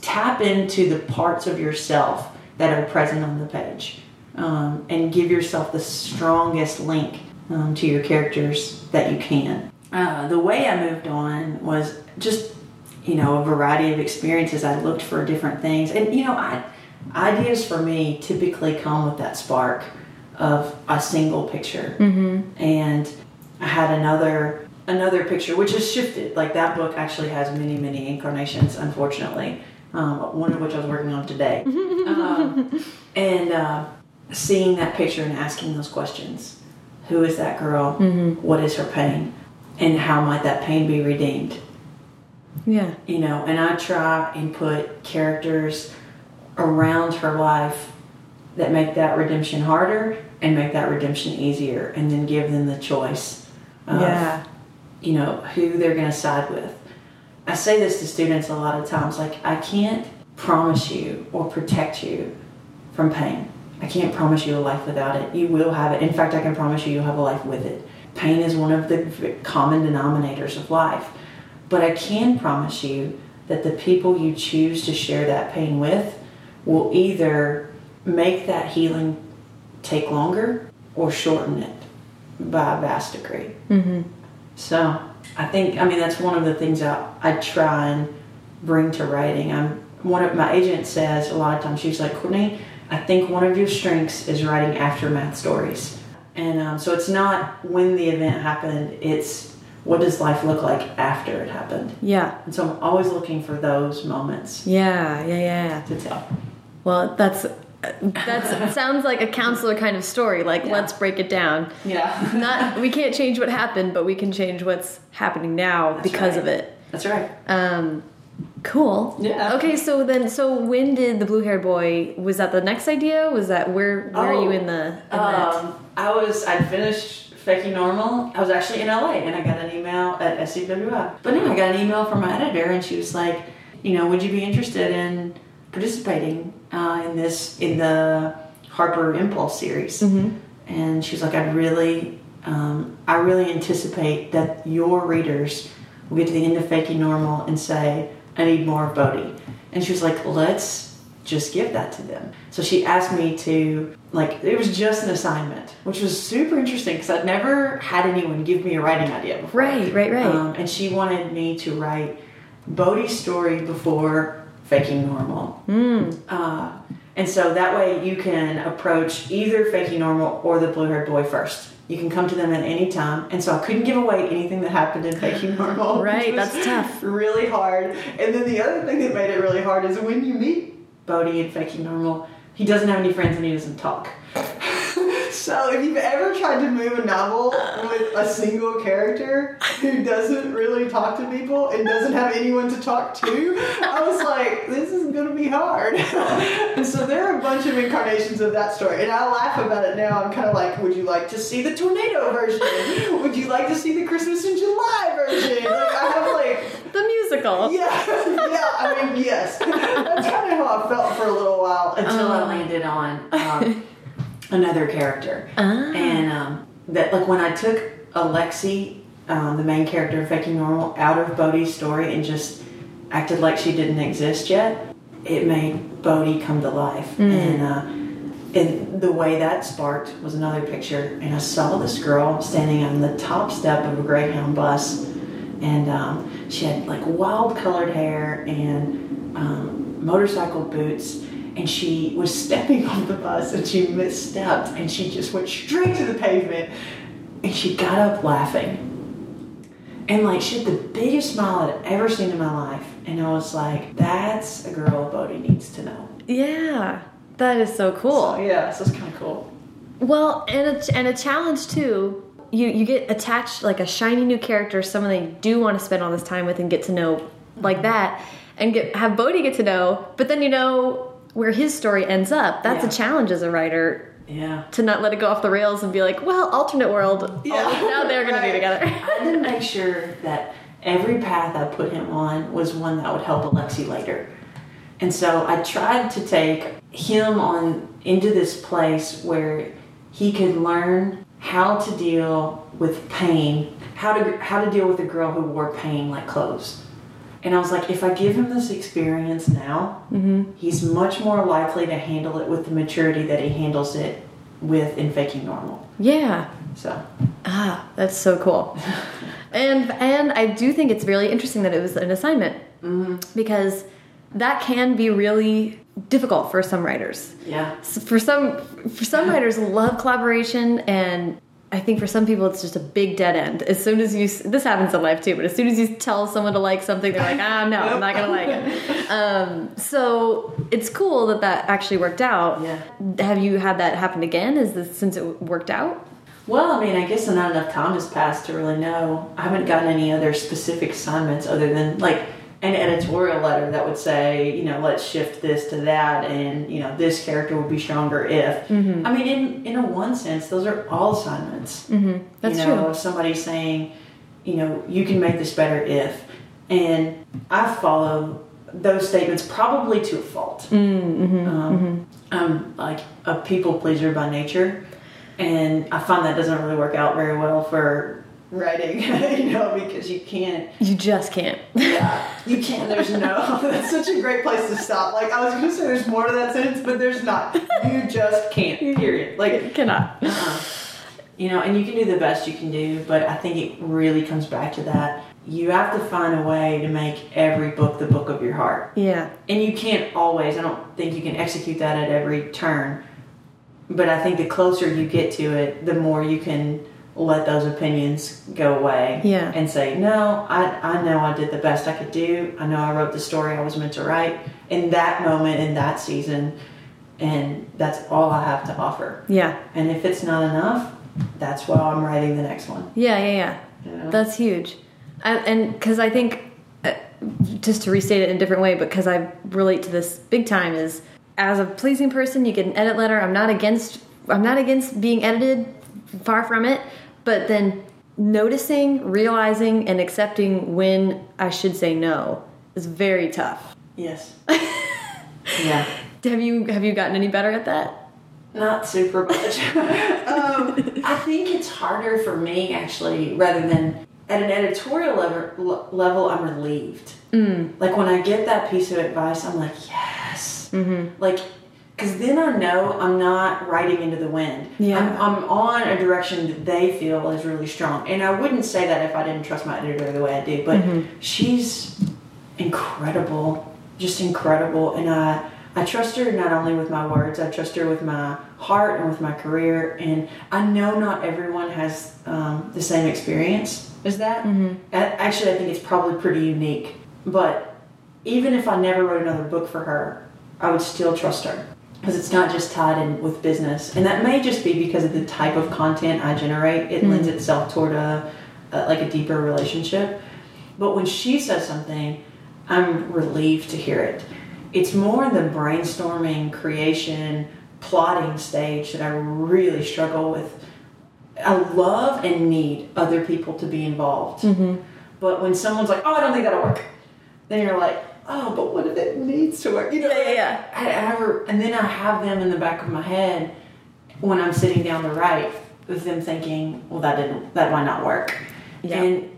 tap into the parts of yourself that are present on the page um, and give yourself the strongest link um, to your characters that you can. Uh, the way I moved on was just, you know, a variety of experiences. I looked for different things. And, you know, I, ideas for me typically come with that spark of a single picture. Mm-hmm. And I had another another picture which has shifted. Like that book actually has many many incarnations unfortunately um, one of which i was working on today. [LAUGHS] Um, and uh, seeing that picture and asking those questions. Who is that girl? What is her pain? And how might that pain be redeemed? Yeah. you know and i try and put characters around her life that make that redemption harder and make that redemption easier and then give them the choice of Yeah. you know who they're going to side with. I say this to students a lot of times like i can't promise you or protect you from pain. I can't promise you a life without it. You will have it. In fact i can promise you you'll have a life with it. Pain is one of the common denominators of life. But i can promise you that the people you choose to share that pain with will either make that healing take longer or shorten it by a vast degree Mm-hmm. so I think I mean that's one of the things I, I try and bring to writing. I'm one of my agent says a lot of times she's like Courtney, I think one of your strengths is writing aftermath stories, and um, so it's not when the event happened. It's what does life look like after it happened, Yeah. and so I'm always looking for those moments Yeah. Yeah. Yeah. to tell. Well, that's that's sounds like a counselor kind of story. Like, Yeah. let's break it down. Yeah, [LAUGHS] Not we can't change what happened, but we can change what's happening now because right. of it. that's right. Um, Cool. Yeah. Okay, so then, so when did the blue haired boy? Was that the next idea? Was that where? Where are you in the? In that? Um, I was, I'd finished Faking Normal. I was actually in LA and I got an email at SCWI. But no, I got an email from my editor and she was like, you know, would you be interested in participating uh, in this, in the Harper Impulse series? Mm-hmm. And she was like, I'd really, um, I really anticipate that your readers will get to the end of Faking Normal and say, I need more of Bodee. And she was like, let's just give that to them. So she asked me to, like, it was just an assignment, which was super interesting because I'd never had anyone give me a writing idea before. Right, right, right. Um, and she wanted me to write Bodee's story before Faking Normal. Mm. Uh, and so that way you can approach either Faking Normal or the Blue Haired Boy first. You can come to them at any time. And so I couldn't give away anything that happened in Faking Normal. [LAUGHS] Right, that's tough. Really hard. And then the other thing that made it really hard is when you meet Bodee in Faking Normal, he doesn't have any friends and he doesn't talk. So if you've ever tried to move a novel with a single character who doesn't really talk to people and doesn't have anyone to talk to, I was like, this is gonna be hard. [LAUGHS] and so there are a bunch of incarnations of that story, and I laugh about it now. I'm kind of like, would you like to see the tornado version? Would you like to see the Christmas in July version? Like I have like The musical. yeah, yeah. I mean, yes. [LAUGHS] That's kind of how I felt for a little while until I Uh. landed on um, another character, Ah. and um, that like when I took Alexi, um, the main character of Faking Normal, out of Bodee's story and just acted like she didn't exist yet, it made Bodee come to life, and. Uh, and the way that sparked was another picture, and I saw this girl standing on the top step of a Greyhound bus, and um, she had like wild colored hair and um, motorcycle boots, and she was stepping [LAUGHS] on the bus, and she misstepped, and she just went straight to the pavement, and she got up laughing, and like she had the biggest smile I'd ever seen in my life, and I was like, "That's a girl Bodee needs to know." Yeah, that is so cool. So, yeah, so it's kind of cool. Well, and a, and a challenge too. You you get attached like a shiny new character, someone that you do want to spend all this time with and get to know like mm-hmm. that, and get have Bodee get to know. But then you know where his story ends up. That's Yeah. a challenge as a writer Yeah. to not let it go off the rails and be like, well, alternate world. oh, now they're gonna be together. I had [LAUGHS] to make sure that every path I put him on was one that would help Alexi later. And so I tried to take him on into this place where he could learn how to deal with pain, how to how to deal with a girl who wore pain like clothes. And I was like, if I give him this experience now, he's much more likely to handle it with the maturity that he handles it with in faking normal. yeah. So Ah, that's so cool. [LAUGHS] and and I do think it's really interesting that it was an assignment because that can be really difficult for some writers. yeah. S- For some for some writers love collaboration and I think for some people it's just a big dead end. As soon as you this happens in life too, but as soon as you tell someone to like something, they're like, ah, no, I'm not gonna like it. [LAUGHS] Um, so it's cool that that actually worked out. Yeah. Have you had that happen again? Is this since it worked out? Well, I mean, I guess not enough time has passed to really know. I haven't gotten any other specific assignments other than like an editorial letter that would say, you know, let's shift this to that, and you know, this character would be stronger if. Mm-hmm. I mean, in in a one sense, those are all assignments. Mm-hmm. That's you know, true. if somebody's saying, you know, you can make this better if, and I follow those statements probably to a fault. Mm-hmm. Um, I'm like a people pleaser by nature, and I find that doesn't really work out very well for writing, [LAUGHS] you know, because you can't. You just can't. Yeah, [LAUGHS] you can't. There's no. [LAUGHS] That's such a great place to stop. Like I was gonna say, there's more to that sentence, but there's not. You just can't. Period. Like you Cannot. uh-uh. you know, and you can do the best you can do, but I think it really comes back to that. You have to find a way to make every book the book of your heart. Yeah. And you can't always, I don't think you can execute that at every turn. But I think the closer you get to it, the more you can let those opinions go away. Yeah. And say, no, I, I know I did the best I could do. I know I wrote the story I was meant to write in that moment, in that season. And that's all I have to offer. Yeah. And if it's not enough, that's why I'm writing the next one. Yeah. Yeah. Yeah. You know? That's huge. I, and because I think uh, just to restate it in a different way, because I relate to this big time, is as a pleasing person, you get an edit letter. I'm not against. I'm not against being edited. Far from it. But then noticing, realizing, and accepting when I should say no is very tough. Yes. [LAUGHS] yeah. Have you have you gotten any better at that? Not super much. [LAUGHS] um, I think it's harder for me actually, rather than at an editorial level. Level, I'm relieved. Mm. Like when I get that piece of advice, I'm like, yes. Mm-hmm. Like, because then I know I'm not riding into the wind. Yeah. I'm, I'm on a direction that they feel is really strong, and I wouldn't say that if I didn't trust my editor the way I do. But Mm-hmm. she's incredible, just incredible, and I. I trust her not only with my words, I trust her with my heart and with my career. And I know not everyone has um, the same experience as that. Mm-hmm. Actually, I think it's probably pretty unique. But even if I never wrote another book for her, I would still trust her because it's not just tied in with business. And that may just be because of the type of content I generate. It lends mm-hmm. itself toward a, a like a deeper relationship. But when she says something, I'm relieved to hear it. It's more the brainstorming, creation, plotting stage that I really struggle with. I love and need other people to be involved. Mm-hmm. But when someone's like, "Oh, I don't think that'll work," then you're like, "Oh, but what if it needs to work?" You know, Yeah, yeah, yeah. I ever, and then I have them in the back of my head when I'm sitting down to write with them thinking, "Well, that didn't, that might not work." Yeah. And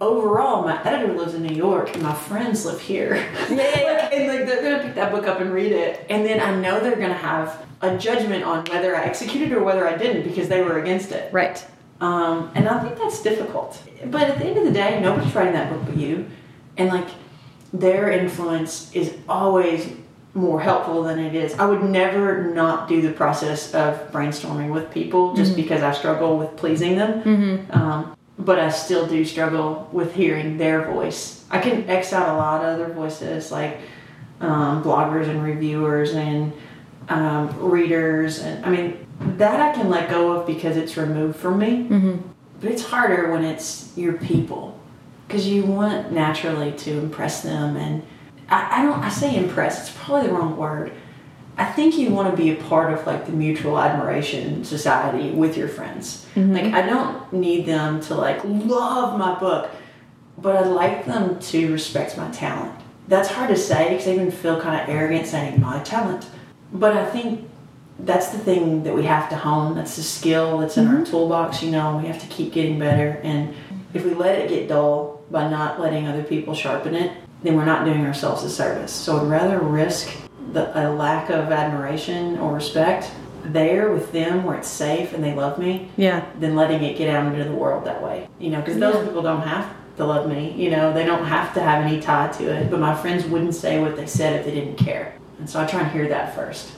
overall, my editor lives in New York, and my friends live here. Yeah, [LAUGHS] yeah, yeah. Like, and like they're gonna pick that book up and read it, and then I know they're gonna have a judgment on whether I executed or whether I didn't because they were against it. Right. Um, and I think that's difficult. But at the end of the day, nobody's writing that book but you. And like their influence is always more helpful than it is. I would never not do the process of brainstorming with people just because I struggle with pleasing them. Um, but I still do struggle with hearing their voice. I can X out a lot of other voices like um, bloggers and reviewers and um, readers. And I mean, that I can let go of because it's removed from me. Mm-hmm. But it's harder when it's your people because you want naturally to impress them. And I, I don't, I say impress, it's probably the wrong word. I think you want to be a part of like the mutual admiration society with your friends. Mm-hmm. Like, I don't need them to like love my book, but I'd like them to respect my talent. That's hard to say because i even feel kind of arrogant saying my talent. But I think that's the thing that we have to hone. That's the skill that's in our mm-hmm. toolbox. You know, we have to keep getting better. And if we let it get dull by not letting other people sharpen it, then we're not doing ourselves a service. So I'd rather risk the, a lack of admiration or respect there with them where it's safe and they love me Yeah. than letting it get out into the world that way. You know, because Yeah. those people don't have to love me. You know, they don't have to have any tie to it. But my friends wouldn't say what they said if they didn't care. And so I try and hear that first.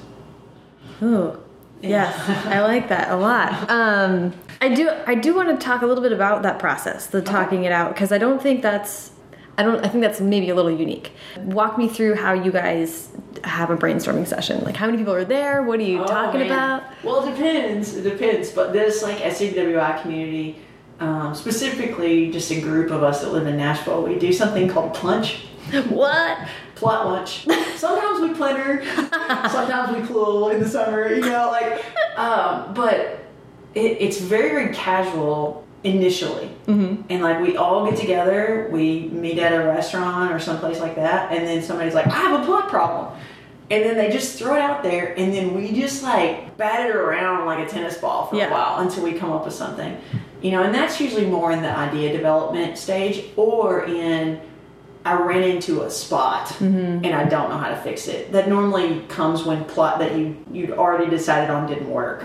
Ooh. Yes, I like that a lot. Um, I do. I do want to talk a little bit about that process, the talking it out, because I don't think that's. I don't. I think that's maybe a little unique. Walk me through how you guys have a brainstorming session. Like, how many people are there? What are you Oh, talking man. about? Well, it depends. It depends. But this like SCBWI community, um, specifically just a group of us that live in Nashville, we do something called Plunch. What? Plot lunch. Sometimes we planner, sometimes we pool in the summer, you know, like, um, but it, it's very, very casual initially. Mm-hmm. And like we all get together, we meet at a restaurant or someplace like that, and then somebody's like, I have a plot problem. And then they just throw it out there, and then we just like bat it around like a tennis ball for Yeah. a while until we come up with something. You know, and that's usually more in the idea development stage or in I ran into a spot and I don't know how to fix it. That normally comes when plot that you you'd already decided on didn't work.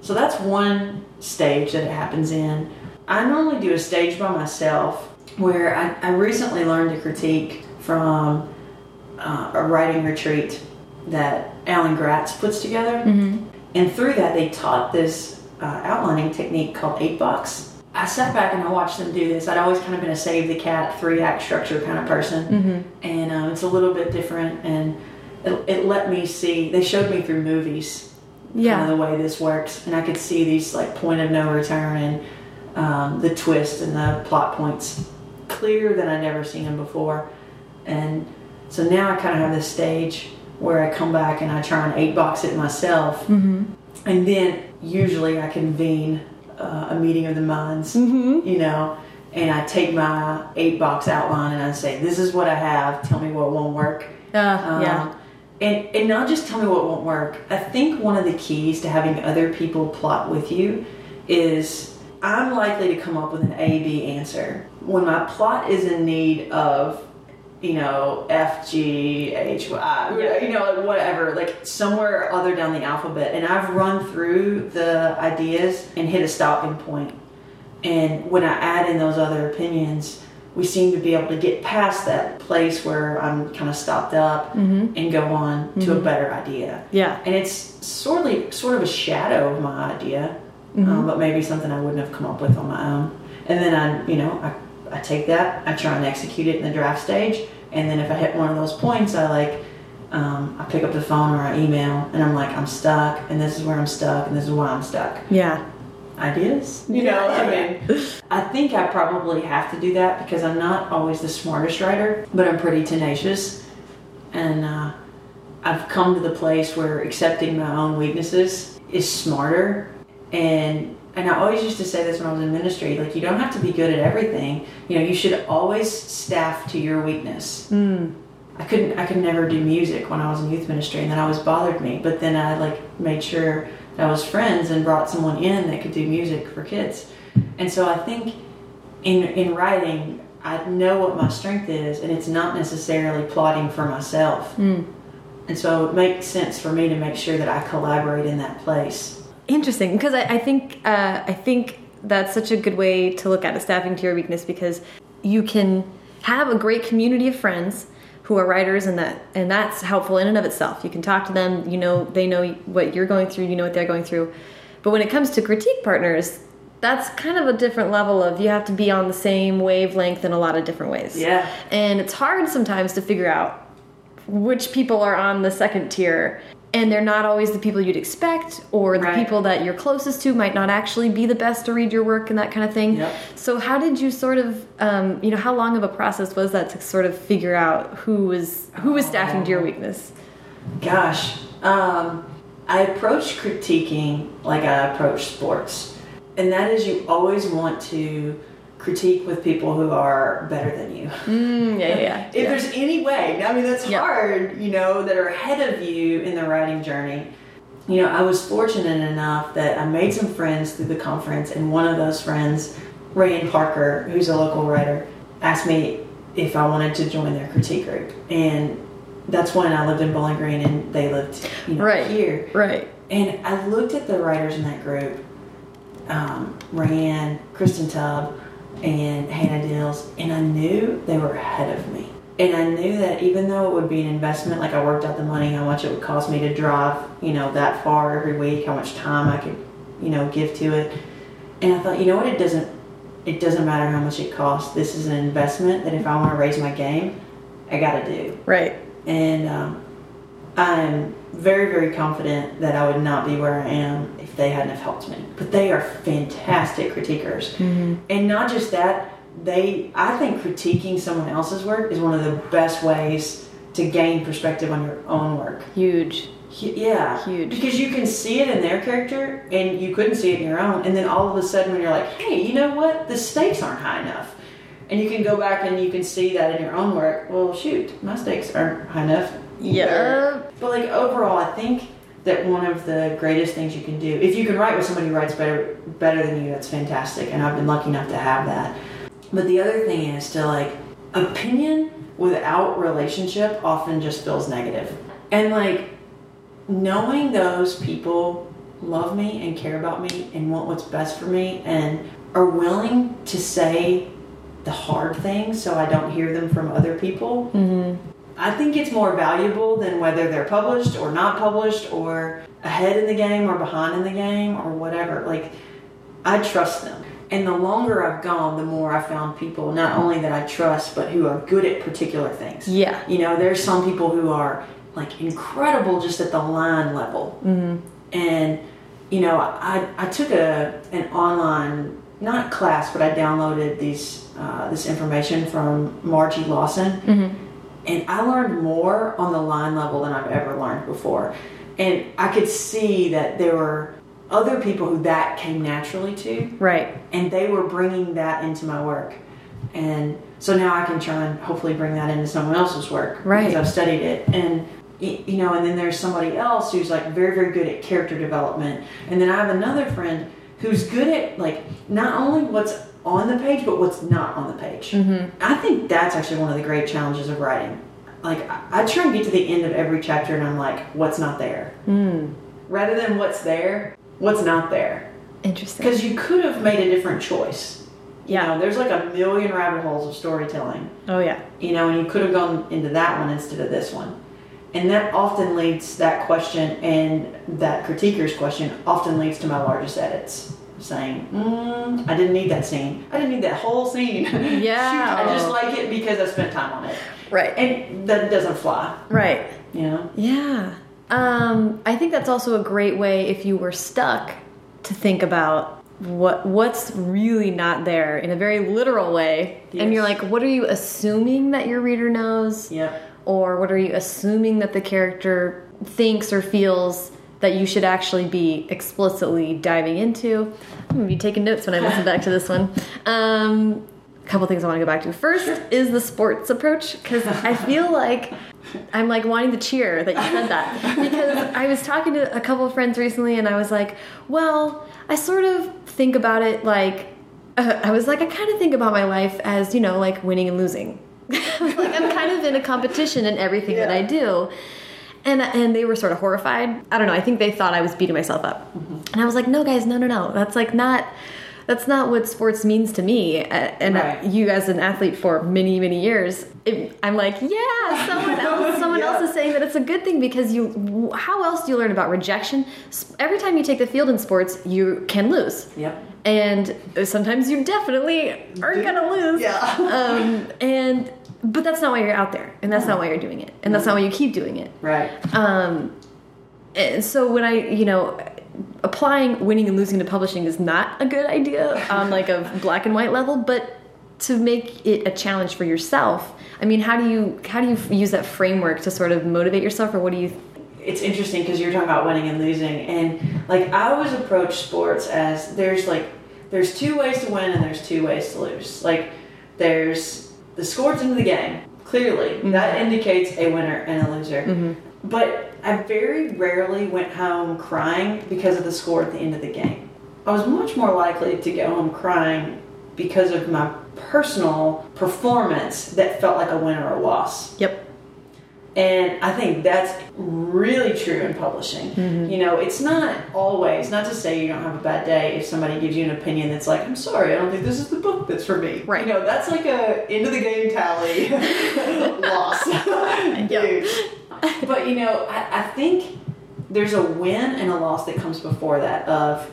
So that's one stage that it happens in. I normally do a stage by myself where I, I recently learned to critique from uh, a writing retreat that Alan Gratz puts together. And through that, they taught this uh, outlining technique called eight box. I sat back and I watched them do this. I'd always kind of been a save the cat, three act structure kind of person. And um, it's a little bit different. And it, it let me see, they showed me through movies kind of the way this works. And I could see these like point of no return and um, the twist and the plot points clearer than I'd ever seen them before. And so now I kind of have this stage where I come back and I try and eight box it myself. Mm-hmm. And then usually I convene uh, a meeting of the minds, Mm-hmm. you know, and I take my eight box outline and I say, this is what I have. Tell me what won't work. Uh, Um, yeah. And, and not just tell me what won't work. I think one of the keys to having other people plot with you is I'm likely to come up with an A B answer. When my plot is in need of, you know, F G H Y, Yeah. you know, like whatever, like somewhere other down the alphabet, and I've run through the ideas and hit a stopping point. And when I add in those other opinions, we seem to be able to get past that place where I'm kind of stopped up Mm-hmm. and go on to a better idea. Yeah. And it's sort of sort of a shadow of my idea, Mm-hmm. um, but maybe something I wouldn't have come up with on my own. And then I, you know, I, I take that, I try and execute it in the draft stage, and then if I hit one of those points, I like. Um, I pick up the phone or I email and I'm like, I'm stuck, and this is where I'm stuck, and this is why I'm stuck Yeah. ideas. You Yeah, know, I yeah. mean, [LAUGHS] I think I probably have to do that because I'm not always the smartest writer, but I'm pretty tenacious. And uh, I've come to the place where accepting my own weaknesses is smarter. And and I always used to say this when I was in ministry, like you don't have to be good at everything. You know, you should always staff to your weakness. Mm. I couldn't I could never do music when I was in youth ministry and that always bothered me. But then I like made sure that I was friends and brought someone in that could do music for kids. And so I think in in writing I know what my strength is and it's not necessarily plotting for myself. Mm. And so it makes sense for me to make sure that I collaborate in that place. Interesting, because I, I think uh, I think that's such a good way to look at it, staffing to your weakness, because you can have a great community of friends who are writers, and that and that's helpful in and of itself. You can talk to them, you know, they know what you're going through, you know what they're going through. But when it comes to critique partners, that's kind of a different level of you have to be on the same wavelength in a lot of different ways. Yeah. And it's hard sometimes to figure out which people are on the second tier and they're not always the people you'd expect or the Right. people that you're closest to might not actually be the best to read your work and that kind of thing Yep. so how did you sort of um, you know how long of a process was that to sort of figure out who was who was staffing to your weakness Gosh, um, I approach critiquing like I approach sports, and that is you always want to critique with people who are better than you. mm, yeah yeah, yeah. [LAUGHS] If yeah. there's any way, I mean that's Yeah. hard, you know, that are ahead of you in the writing journey. You know, I was fortunate enough that I made some friends through the conference, and one of those friends, Rae Ann Parker, who's a local writer, asked me if I wanted to join their critique group, and that's when I lived in Bowling Green, and they lived you know, Right. here. right And I looked at the writers in that group, um, Rayanne, Kristin Tubb, and Hannah Dills, and I knew they were ahead of me. And I knew that even though it would be an investment, like I worked out the money, how much it would cost me to drive, you know, that far every week, how much time I could, you know, give to it. And I thought, you know what, it doesn't, it doesn't matter how much it costs. This is an investment that if I want to raise my game, I got to do right and um, I'm very, very confident that I would not be where I am they hadn't have helped me. But they are fantastic critiquers, mm-hmm. and not just that. They, I think, critiquing someone else's work is one of the best ways to gain perspective on your own work. huge Hu- Yeah, Huge. Because you can see it in their character, and you couldn't see it in your own. And then all of a sudden, when you're like, "Hey, you know what? The stakes aren't high enough," and you can go back and you can see that in your own work. Well, shoot, my stakes aren't high enough. Yeah. But like overall, I think that one of the greatest things you can do, if you can write with somebody who writes better better than you, that's fantastic. And I've been lucky enough to have that. But the other thing is to like opinion without relationship often just feels negative. And like knowing those people love me and care about me and want what's best for me and are willing to say the hard things so I don't hear them from other people. mm-hmm. I think it's more valuable than whether they're published or not published or ahead in the game or behind in the game or whatever. Like, I trust them. And the longer I've gone, the more I found people not only that I trust, but who are good at particular things. yeah You know, there's some people who are like incredible just at the line level. mm-hmm. And, you know, I, I took a an online, not class, but I downloaded these uh, this information from Margie Lawson Mm-hmm. And I learned more on the line level than I've ever learned before. And I could see that there were other people who that came naturally to, Right. and they were bringing that into my work. And so now I can try and hopefully bring that into someone else's work Right. because I've studied it. And you know, and then there's somebody else who's like very very good at character development. And then I have another friend who's good at like not only what's on the page but what's not on the page. Mm-hmm. I think that's actually one of the great challenges of writing. Like I, I try and get to the end of every chapter and I'm like, what's not there? Mm. Rather than what's there, what's not there? Interesting. Because you could have made a different choice. You Yeah. know, there's like a million rabbit holes of storytelling. Oh yeah. You know, and you could have gone into that one instead of this one. And that often leads that question and that critiquer's question often leads to my largest edits. Saying, mm, I didn't need that scene. I didn't need that whole scene. [LAUGHS] Yeah. Shoot, I just like it because I spent time on it. Right. And that doesn't fly, Right. you know? Yeah. Um, I think that's also a great way if you were stuck to think about what what's really not there in a very literal way. And you're like, what are you assuming that your reader knows? Yeah. Or what are you assuming that the character thinks or feels that you should actually be explicitly diving into? I'm gonna be taking notes when I listen back to this one. Um, a couple things I want to go back to. First is the sports approach because I feel like I'm like wanting to cheer that you said that [LAUGHS] because I was talking to a couple of friends recently and I was like, well, I sort of think about it like uh, I was like, I kind of think about my life as you know, like winning and losing. [LAUGHS] Like, I'm kind of in a competition in everything that I do. And, and they were sort of horrified. I don't know. I think they thought I was beating myself up. And I was like, no, guys, no, no, no. That's like not that's not what sports means to me. Uh, and Right. you, as an athlete for many, many years, it, I'm like, yeah, someone else, [LAUGHS] someone Yeah. else is saying that it's a good thing because you. How else do you learn about rejection? Every time you take the field in sports, you can lose, Yep. and sometimes you definitely are gonna lose. Yeah. Um, and but that's not why you're out there, and that's not why you're doing it, and that's not why you keep doing it. Right. Um, and so when I, you know, applying winning and losing to publishing is not a good idea on like a [LAUGHS] black and white level, but to make it a challenge for yourself. I mean, how do you how do you use that framework to sort of motivate yourself, or what do you? it's interesting because you're talking about winning and losing and like i always approach sports as there's like there's two ways to win and there's two ways to lose like there's the score's at the end of the game clearly. Mm-hmm. That indicates a winner and a loser. Mm-hmm. But i very rarely went home crying because of the score at the end of the game. I was much more likely to go home crying because of my personal performance that felt like a win or a loss. Yep. And I think that's really true in publishing. You know, it's not always, not to say you don't have a bad day if somebody gives you an opinion that's like, I'm sorry, I don't think this is the book that's for me. Right. You know, that's like a end of the game tally [LAUGHS] loss. [LAUGHS] Dude. But, you know, I, I think there's a win and a loss that comes before that of,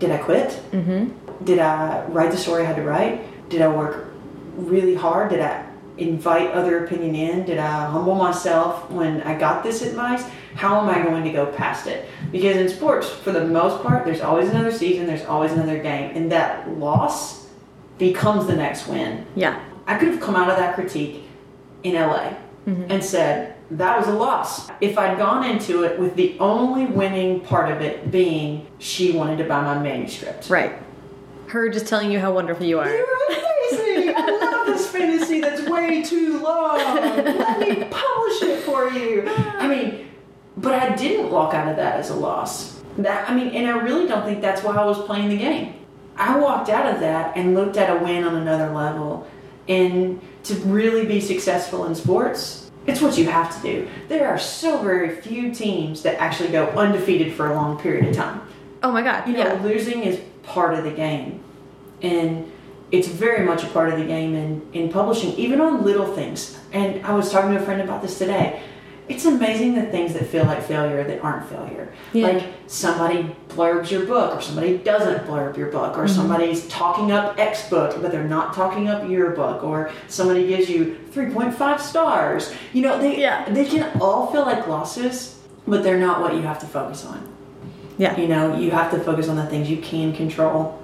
did I quit? Mm-hmm. Did I write the story I had to write? Did I work really hard? Did I invite other opinion in? Did I humble myself when I got this advice? How am I going to go past it? Because in sports, for the most part, there's always another season, there's always another game, and that loss becomes the next win. Yeah. I could have come out of that critique in LA mm-hmm. and said, that was a loss. If I'd gone into it with the only winning part of it being she wanted to buy my manuscript. Right. Her just telling you how wonderful you are. You're amazing! [LAUGHS] This fantasy that's way too long. Let me publish it for you. I mean, but I didn't walk out of that as a loss. That I mean, and I really don't think that's why I was playing the game. I walked out of that and looked at a win on another level. And to really be successful in sports, it's what you have to do. There are so very few teams that actually go undefeated for a long period of time Oh my god. you know, yeah. losing is part of the game. And it's very much a part of the game in, in publishing, even on little things. And I was talking to a friend about this today. It's amazing the things that feel like failure that aren't failure. Yeah. Like somebody blurbs your book, or somebody doesn't blurb your book, or mm-hmm. somebody's talking up X book, but they're not talking up your book, or somebody gives you 3.5 stars. You know, they, Yeah. they can all feel like losses, but they're not what you have to focus on Yeah. you know you have to focus on the things you can control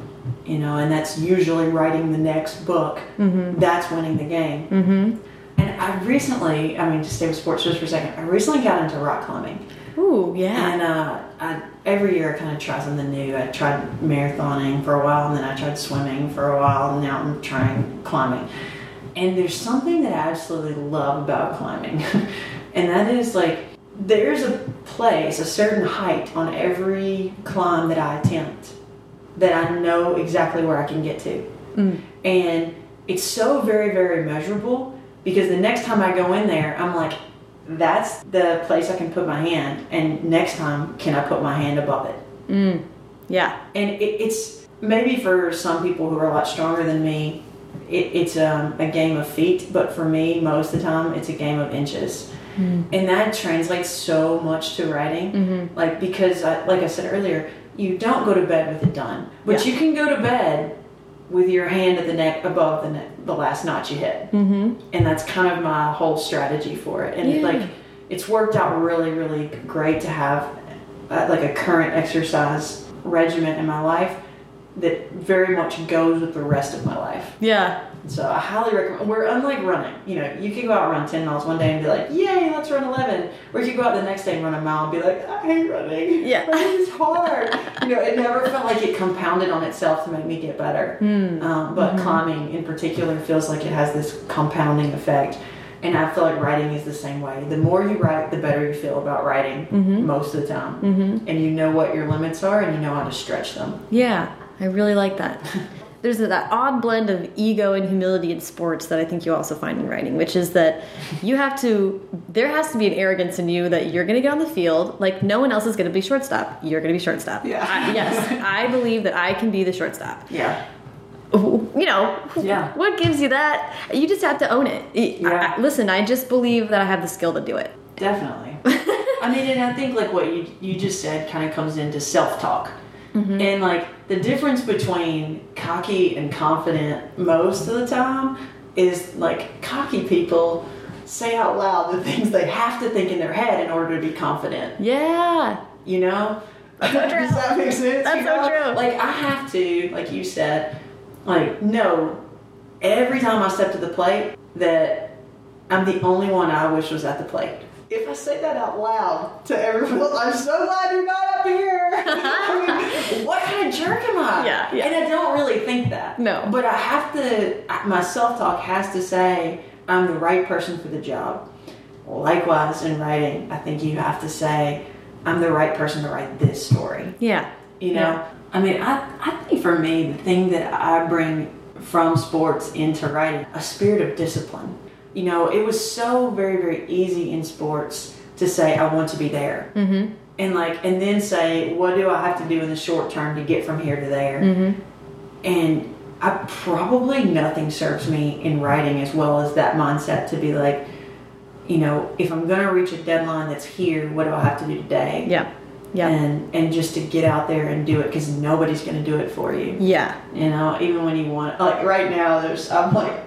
you know and that's usually writing the next book Mm-hmm. that's winning the game Mm-hmm. and I recently, I mean, just stay with sports just for a second. I recently got into rock climbing. Ooh, yeah. And uh, I, every year I kind of try something new. I tried marathoning for a while, and then I tried swimming for a while, and now I'm trying climbing. And there's something that I absolutely love about climbing, [LAUGHS] and that is like there's a place, a certain height on every climb that I attempt that I know exactly where I can get to. Mm. And it's so very, very measurable because the next time I go in there, I'm like, that's the place I can put my hand, and next time, can I put my hand above it? Mm. Yeah. And it, it's maybe for some people who are a lot stronger than me, it, it's um, a game of feet, but for me, most of the time, it's a game of inches. Mm. And that translates so much to writing. Mm-hmm. Like, because, I, like I said earlier, you don't go to bed with it done, but Yeah. you can go to bed with your hand at the neck above the neck, the last notch you hit Mm-hmm. and that's kind of my whole strategy for it. And Yeah. like, it's worked out really, really great to have uh, like a current exercise regimen in my life that very much goes with the rest of my life. Yeah. So I highly recommend. We're unlike running. You know, you can go out and run ten miles one day and be like, "Yay, let's run 11. Or you could go out the next day and run a mile and be like, "I hate running. Yeah. [LAUGHS] is hard." you know, it never felt like it compounded on itself to make me get better. Mm. Um, but climbing in particular feels like it has this compounding effect. And I feel like writing is the same way. The more you write, the better you feel about writing Mhm. most of the time. Mm-hmm. And you know what your limits are and you know how to stretch them. Yeah, I really like that. [LAUGHS] There's that odd blend of ego and humility in sports that I think you also find in writing, which is that you have to, there has to be an arrogance in you that you're going to get on the field, like no one else is going to be shortstop. You're going to be shortstop. Yeah. I, yes, I believe that I can be the shortstop. Yeah. You know, Yeah. what gives you that? You just have to own it. Yeah. I- listen, I just believe that I have the skill to do it. Definitely. [LAUGHS] I mean, and I think like what you you just said kind of comes into self talk, Mm-hmm. and like the difference between cocky and confident most of the time is like cocky people say out loud the things they have to think in their head in order to be confident. Yeah. You know. That's so [LAUGHS] true. Does that make sense? That's You so true. Like I have to, like you said, like know every time I step to the plate that I'm the only one I wish was at the plate. If I say that out loud to everyone [LAUGHS] I'm so glad you're not up here. I [LAUGHS] mean, what kind of jerk am I? Yeah, yeah. And I don't really think that. No. But I have to, my self talk has to say I'm the right person for the job. Likewise, in writing, I think you have to say I'm the right person to write this story. Yeah. You know, Yeah. I mean, I, I think for me, the thing that I bring from sports into writing, a spirit of discipline. You know, it was so very, very easy in sports to say, I want to be there. Mm-hmm. And like, and then say, what do I have to do in the short term to get from here to there? Mm-hmm. And I probably nothing serves me in writing as well as that mindset to be like, you know, if I'm gonna reach a deadline that's here, what do I have to do today? Yeah. Yeah. And and just to get out there and do it because nobody's gonna do it for you. Yeah. You know, even when you want, like right now, there's I'm like,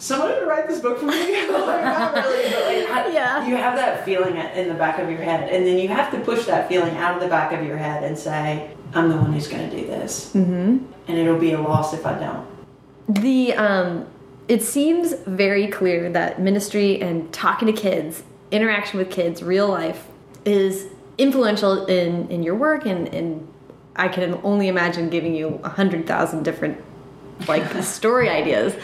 someone to write this book for me. [LAUGHS] like, not really, but like, Yeah. you have that feeling in the back of your head, and then you have to push that feeling out of the back of your head and say, I'm the one who's gonna do this, Mm-hmm. and it'll be a loss if I don't. The um, it seems very clear that ministry and talking to kids, interaction with kids, real life, is influential in in your work, and and I can only imagine giving you a hundred thousand different like story ideas.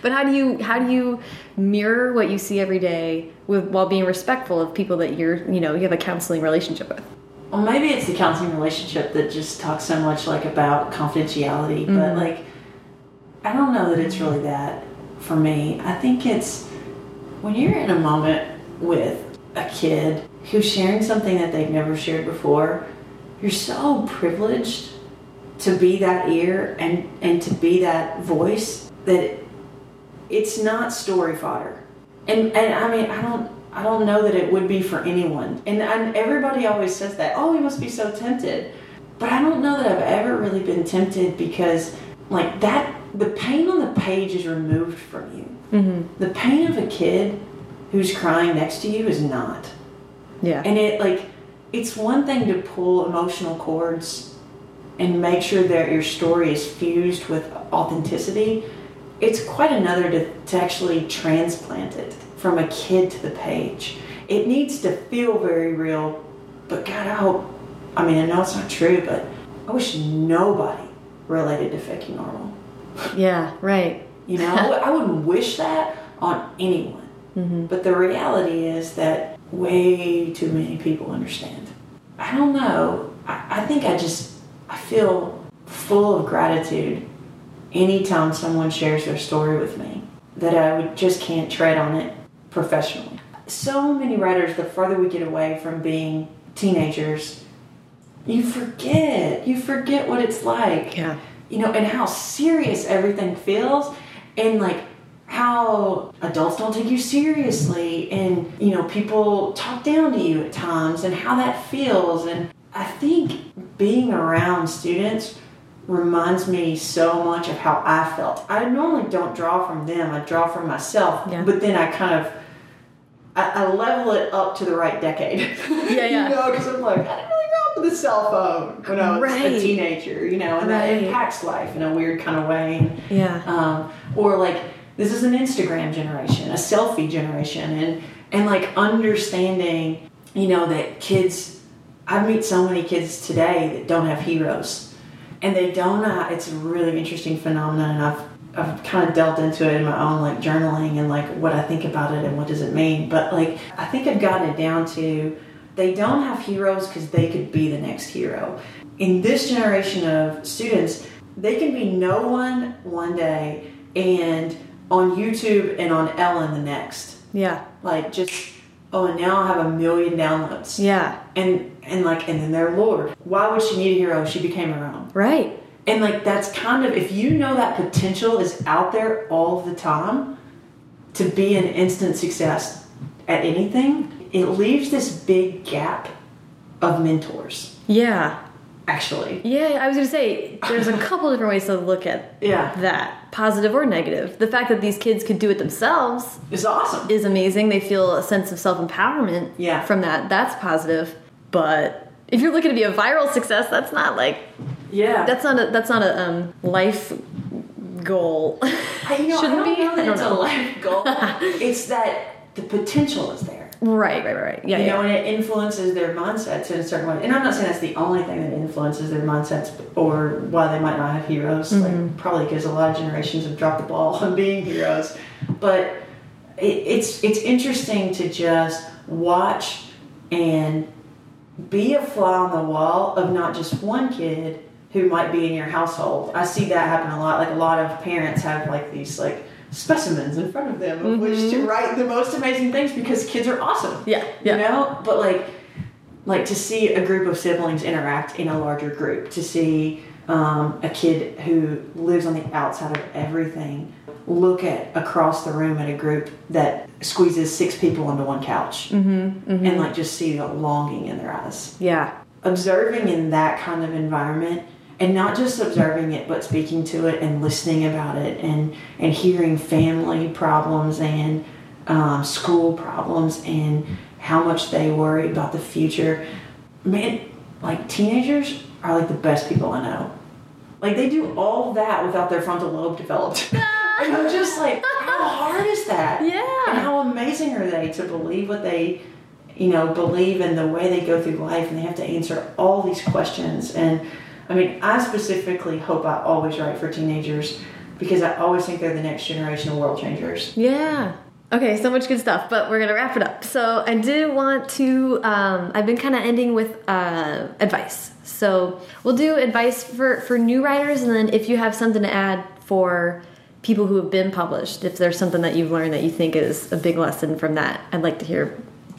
But how do you how do you mirror what you see every day with while being respectful of people that you're you know you have a counseling relationship with? Well, maybe it's the counseling relationship that just talks so much like about confidentiality, Mm-hmm. but like I don't know that it's really that for me. I think it's when you're in a moment with a kid who's sharing something that they've never shared before, you're so privileged to be that ear and and to be that voice that it's not story fodder. And and I mean, I don't I don't know that it would be for anyone. And and everybody always says that, "Oh, we must be so tempted." But I don't know that I've ever really been tempted because like that the pain on the page is removed from you. Mm-hmm. The pain of a kid who's crying next to you is not. Yeah. And it like it's one thing to pull emotional cords and make sure that your story is fused with authenticity. It's quite another to, to actually transplant it from a kid to the page. It needs to feel very real, but God, I hope, I mean, I know it's not true, but I wish nobody related to faking normal. Yeah, right. [LAUGHS] You know, I wouldn't wish that on anyone. Mm-hmm. But the reality is that way too many people understand. I don't know. I, I think I just, I feel full of gratitude anytime someone shares their story with me that I would just can't tread on it professionally. So many writers, the further we get away from being teenagers, you forget. You forget what it's like. Yeah. You know, and how serious everything feels and like how adults don't take you seriously and you know people talk down to you at times and how that feels and I think being around students reminds me so much of how I felt. I normally don't draw from them, I draw from myself. Yeah. But then I kind of I, I level it up to the right decade. Yeah, [LAUGHS] yeah. you know, because I'm like, I didn't really grow up with a cell phone when I was Right. a teenager, you know, and that impacts life in a weird kind of way. Yeah. um, or like this is an Instagram generation, a selfie generation, and and like understanding, you know, that kids. I meet so many kids today that don't have heroes, and they don't. Uh, it's a really interesting phenomenon, and I've I've kind of delved into it in my own like journaling and like what I think about it and what does it mean. But like I think I've gotten it down to they don't have heroes because they could be the next hero. In this generation of students, they can be no one one day and on YouTube and on Ellen the next. Yeah. Like just oh, and now I have a million downloads. Yeah. And and like and then they're Lord. Why would she need a hero? She became her own. Right. And like that's kind of if you know that potential is out there all the time to be an instant success at anything, it leaves this big gap of mentors. Yeah. Actually, Yeah, I was going to say there's a couple different ways to look at yeah, that, positive or negative. The fact that these kids could do it themselves is awesome. is amazing. They feel a sense of self-empowerment Yeah. from that. That's positive. But if you're looking to be a viral success, that's not like Yeah, that's not a that's not a um, life goal. I, you know, [LAUGHS] Shouldn't I don't be? know that it's know. a life goal. [LAUGHS] it's that the potential is there. Right, right, right, right. Yeah, you yeah. know, and it influences their mindsets in a certain way. And I'm not saying that's the only thing that influences their mindsets or why they might not have heroes. Mm-hmm. Like probably because a lot of generations have dropped the ball on being heroes. But it, it's it's interesting to just watch and be a fly on the wall of not just one kid who might be in your household. I see that happen a lot. Like a lot of parents have like these like specimens in front of them of which to write the most amazing things because kids are awesome. Mm-hmm. Yeah, yeah. You know? But like like to see a group of siblings interact in a larger group, to see um, a kid who lives on the outside of everything look at across the room at a group that squeezes six people into one couch Mm-hmm, and like just see the longing in their eyes yeah. observing in that kind of environment and not just observing it but speaking to it and listening about it and and hearing family problems and um, school problems and how much they worry about the future. Man like teenagers are like the best people i know. Like they do all that without their frontal lobe developed. [LAUGHS] And i'm just like how hard is that? [LAUGHS] Yeah. and how amazing are they to believe what they you know believe in the way they go through life and they have to answer all these questions and i mean i specifically hope i always write for teenagers because i always think they're the next generation of world changers Yeah. Okay, so much good stuff, but we're gonna wrap it up. So I did want to. Um, I've been kind of ending with uh, advice. So we'll do advice for for new writers, and then if you have something to add for people who have been published, if there's something that you've learned that you think is a big lesson from that, I'd like to hear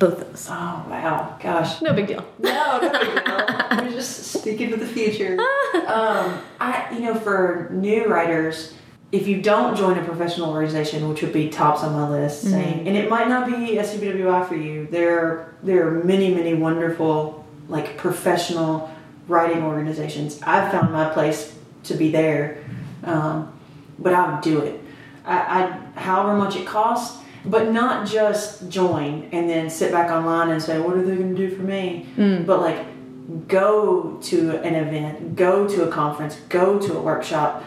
both oh wow gosh No big deal. no no big deal. we're just speaking to the future [LAUGHS] um, i you know for new writers if you don't join a professional organization, which would be tops on my list, saying, and it might not be SCBWI for you. There, there are many, many wonderful, like professional writing organizations. I've found my place to be there, um, but I would do it. I, I, however much it costs, but not just join and then sit back online and say, what are they going to do for me? Hmm. But like, go to an event, go to a conference, go to a workshop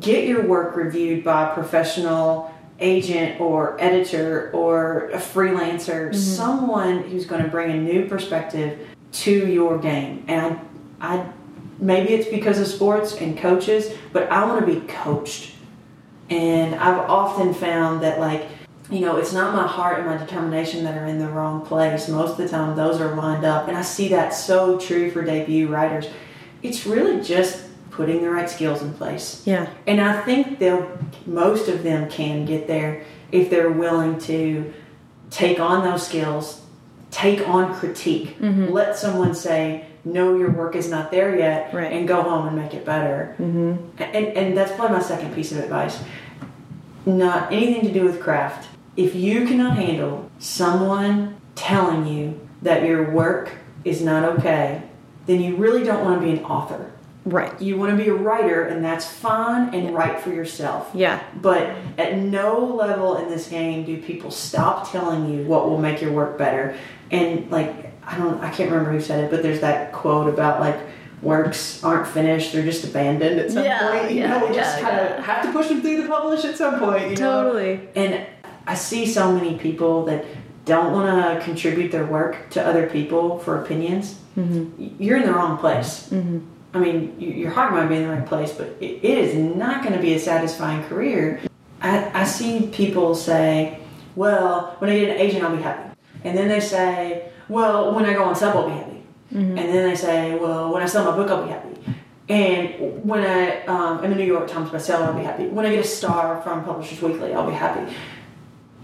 get your work reviewed by a professional agent or editor or a freelancer, mm-hmm. someone who's going to bring a new perspective to your game. And I, I maybe it's because of sports and coaches, but I want to be coached. And I've often found that like you know, it's not my heart and my determination that are in the wrong place. Most of the time, those are lined up. And I see that so true for debut writers. It's really just putting the right skills in place. Yeah. And I think they'll, most of them can get there if they're willing to take on those skills, take on critique, let someone say, no, your work is not there yet, Right. and go home and make it better. Mm-hmm. And, and that's probably my second piece of advice. Not anything to do with craft. If you cannot handle someone telling you that your work is not okay, then you really don't want to be an author. Right. You want to be a writer, and that's fine and right for yourself. Yeah. But at no level in this game do people stop telling you what will make your work better. And like I don't, I can't remember who said it, but there's that quote about like works aren't finished; they're just abandoned at some Yeah, point. You yeah, know, we just kind of yeah. have to push them through the publish at some point. You know? Totally. And I see so many people that don't want to contribute their work to other people for opinions. Mm-hmm. You're in the wrong place. Mm-hmm. I mean, your heart might be in the right place, but it, is not going to be a satisfying career. I, I see people say, well, when I get an agent, I'll be happy. And then they say, well, when I go on sub, I'll be happy. And then they say, well, when I sell my book, I'll be happy. And when I um, am a New York Times bestseller, I'll be happy. When I get a star from Publishers Weekly, I'll be happy.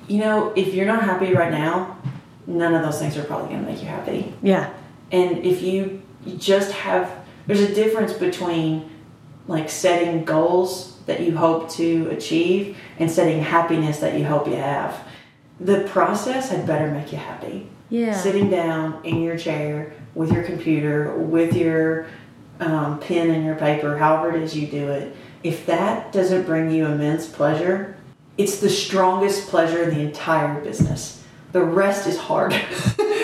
You know, if you're not happy right now, none of those things are probably going to make you happy. Yeah. And if you, just have, there's a difference between like setting goals that you hope to achieve and setting happiness that you hope you have. The process had better make you happy. Yeah. Sitting down in your chair with your computer, with your um, pen and your paper, however it is you do it, if that doesn't bring you immense pleasure, it's the strongest pleasure in the entire business. The rest is hard. [LAUGHS]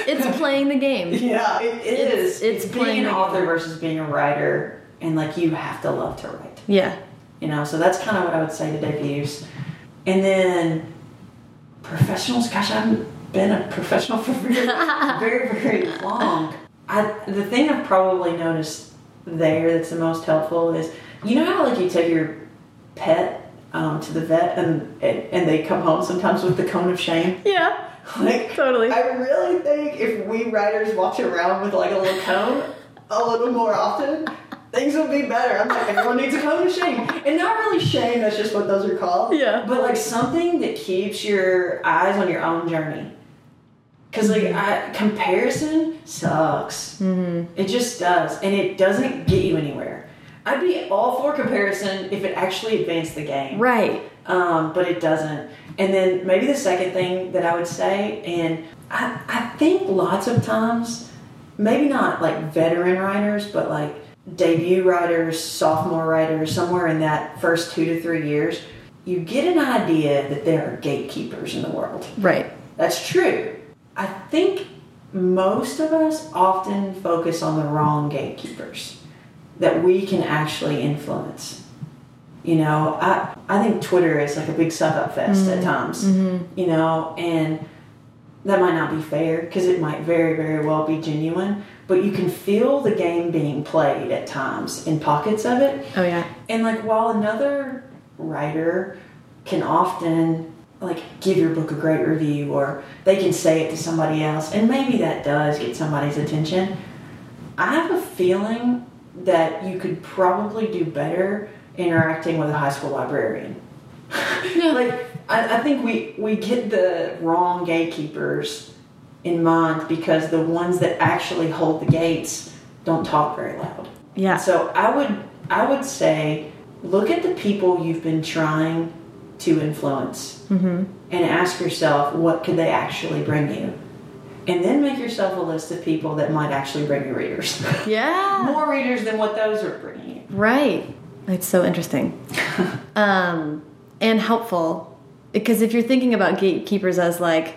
It's [LAUGHS] playing the game. Yeah, it It's- is. it's being an author game. versus being a writer, and like you have to love to write. Yeah. You know, so that's kind of what I would say to debuts. And then professionals. Gosh, I haven't been a professional for very, [LAUGHS] very, very long. I the thing I've probably noticed there that's the most helpful is you know how like you take your pet um, to the vet and, and and they come home sometimes with the cone of shame. Yeah. [LAUGHS] Like Totally. I really think if we writers walked around with like a little cone a little more often, things would be better. I'm like, everyone needs a cone of shame. And not really shame, that's just what those are called. Yeah. But like something that keeps your eyes on your own journey. Cause like I, comparison sucks. Mm-hmm. It just does, and it doesn't get you anywhere. I'd be all for comparison if it actually advanced the game Right. um, but it doesn't. And then maybe the second thing that I would say, and I, I think lots of times, maybe not like veteran writers, but like debut writers, sophomore writers, somewhere in that first two to three years, you get an idea that there are gatekeepers in the world. Right. That's true. I think most of us often focus on the wrong gatekeepers that we can actually influence. You know, I I think Twitter is like a big suck up fest at mm-hmm. times. Mm-hmm. You know, and that might not be fair because it might very very well be genuine, but you can feel the game being played at times in pockets of it. Oh yeah. And like while another writer can often like give your book a great review or they can say it to somebody else and maybe that does get somebody's attention. I have a feeling that you could probably do better interacting with a high school librarian. [LAUGHS] like I, I think we, we get the wrong gatekeepers in mind because the ones that actually hold the gates don't talk very loud. Yeah. So I would I would say look at the people you've been trying to influence Mm-hmm. and ask yourself what could they actually bring you. And then make yourself a list of people that might actually bring you readers. [LAUGHS] Yeah. More readers than what those are bringing you. Right. It's so interesting. [LAUGHS] um, and helpful. Because if you're thinking about gatekeepers as like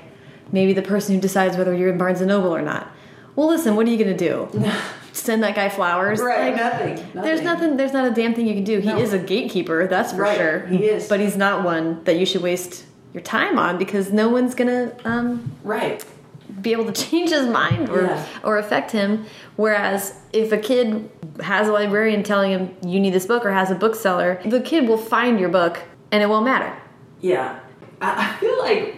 maybe the person who decides whether you're in Barnes and Noble or not. Well, listen, what are you going to do? [LAUGHS] Send that guy flowers? Right, Like, nothing, There's nothing. There's not a damn thing you can do. He No. is a gatekeeper, that's for Right, sure. he is. But he's not one that you should waste your time on because no one's gonna um, Right. Be able to [LAUGHS] change his mind or Yeah. or affect him. Whereas if a kid has a librarian telling him you need this book or has a bookseller, the kid will find your book and it won't matter. Yeah. I, I feel like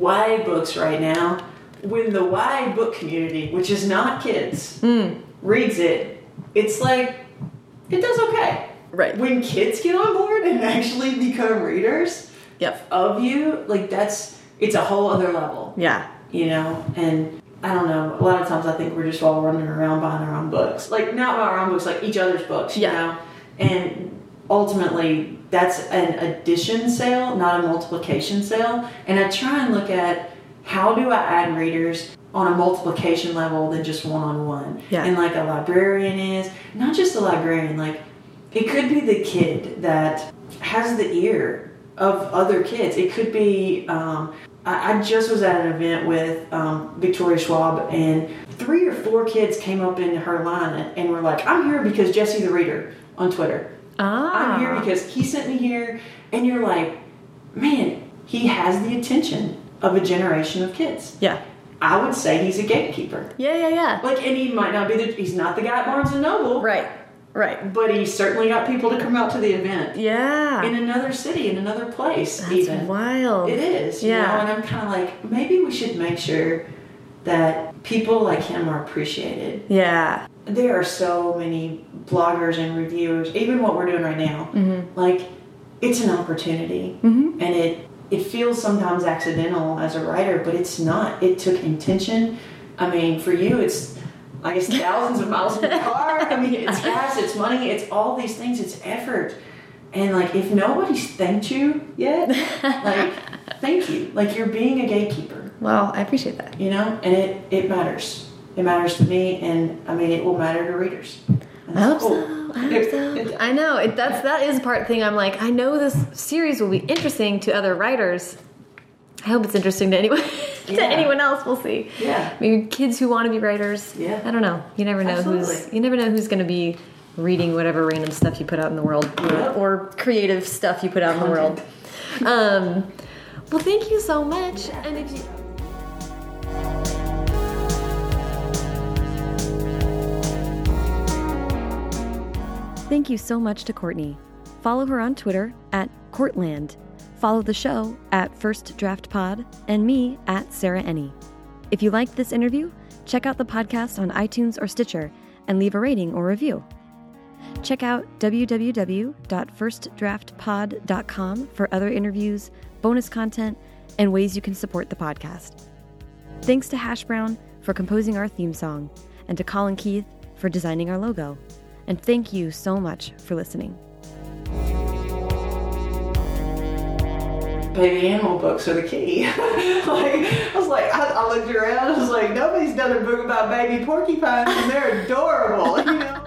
YA books right now, when the YA book community, which is not kids, mm. reads it, it's like, it does okay. Right. When kids get on board and actually become readers Yep. of you, like that's, it's a whole other level, Yeah. You know? And I don't know, a lot of times I think we're just all running around buying our own books. Like, not our own books, like each other's books, you Yeah. know? And ultimately that's an addition sale, not a multiplication sale. And I try and look at how do I add readers on a multiplication level than just one on one. Yeah. And like a librarian is, not just a librarian, like it could be the kid that has the ear of other kids. It could be, um, I, I just was at an event with um, Victoria Schwab, and three or four kids came up in her line and, were like, I'm here because Jesse the Reader on Twitter. Ah. I'm here because he sent me here, and you're like, man, he has the attention of a generation of kids. Yeah. I would say he's a gatekeeper. Yeah, yeah, yeah. Like, and he might not be the, he's not the guy at Barnes and Noble, Right. Right. but he certainly got people to come out to the event Yeah. in another city, in another place, That's even. wild. It is, you Yeah. know, and I'm kind of like, maybe we should make sure that people like him are appreciated. Yeah. There are so many bloggers and reviewers, even what we're doing right now. Mm-hmm. Like, it's an opportunity, and it it feels sometimes accidental as a writer, but it's not. It took intention. I mean, for you, it's I guess thousands of miles in the car. I mean, it's [LAUGHS] gas, it's money, it's all these things. It's effort, and like if nobody's thanked you yet, like [LAUGHS] thank you. Like you're being a gatekeeper, Well, I appreciate that. you know, and it it matters. It matters to me, and I mean, it will matter to readers. I hope cool. so. I hope so. I know it, that's that is part thing. I'm like, I know this series will be interesting to other writers. I hope it's interesting to anyone [LAUGHS] to Yeah. anyone else. We'll see. Yeah. Maybe kids who want to be writers. Yeah. I don't know. You never know who's Absolutely. you never know who's going to be reading whatever random stuff you put out in the world or, or creative stuff you put out in the world. [LAUGHS] Um, well, thank you so much. And if you Thank you so much to Courtney. Follow her on Twitter at Courtland. Follow the show at First Draft Pod and me at Sarah Enni. If you liked this interview, check out the podcast on iTunes or Stitcher and leave a rating or review. Check out www.firstdraftpod.com for other interviews, bonus content, and ways you can support the podcast. Thanks to Hash Brown for composing our theme song, and to Colin Keith for designing our logo. And thank you so much for listening baby animal books are the key. [LAUGHS] like I was like, I, I looked around, I was like, nobody's done a book about baby porcupines, and they're adorable, [LAUGHS] you know.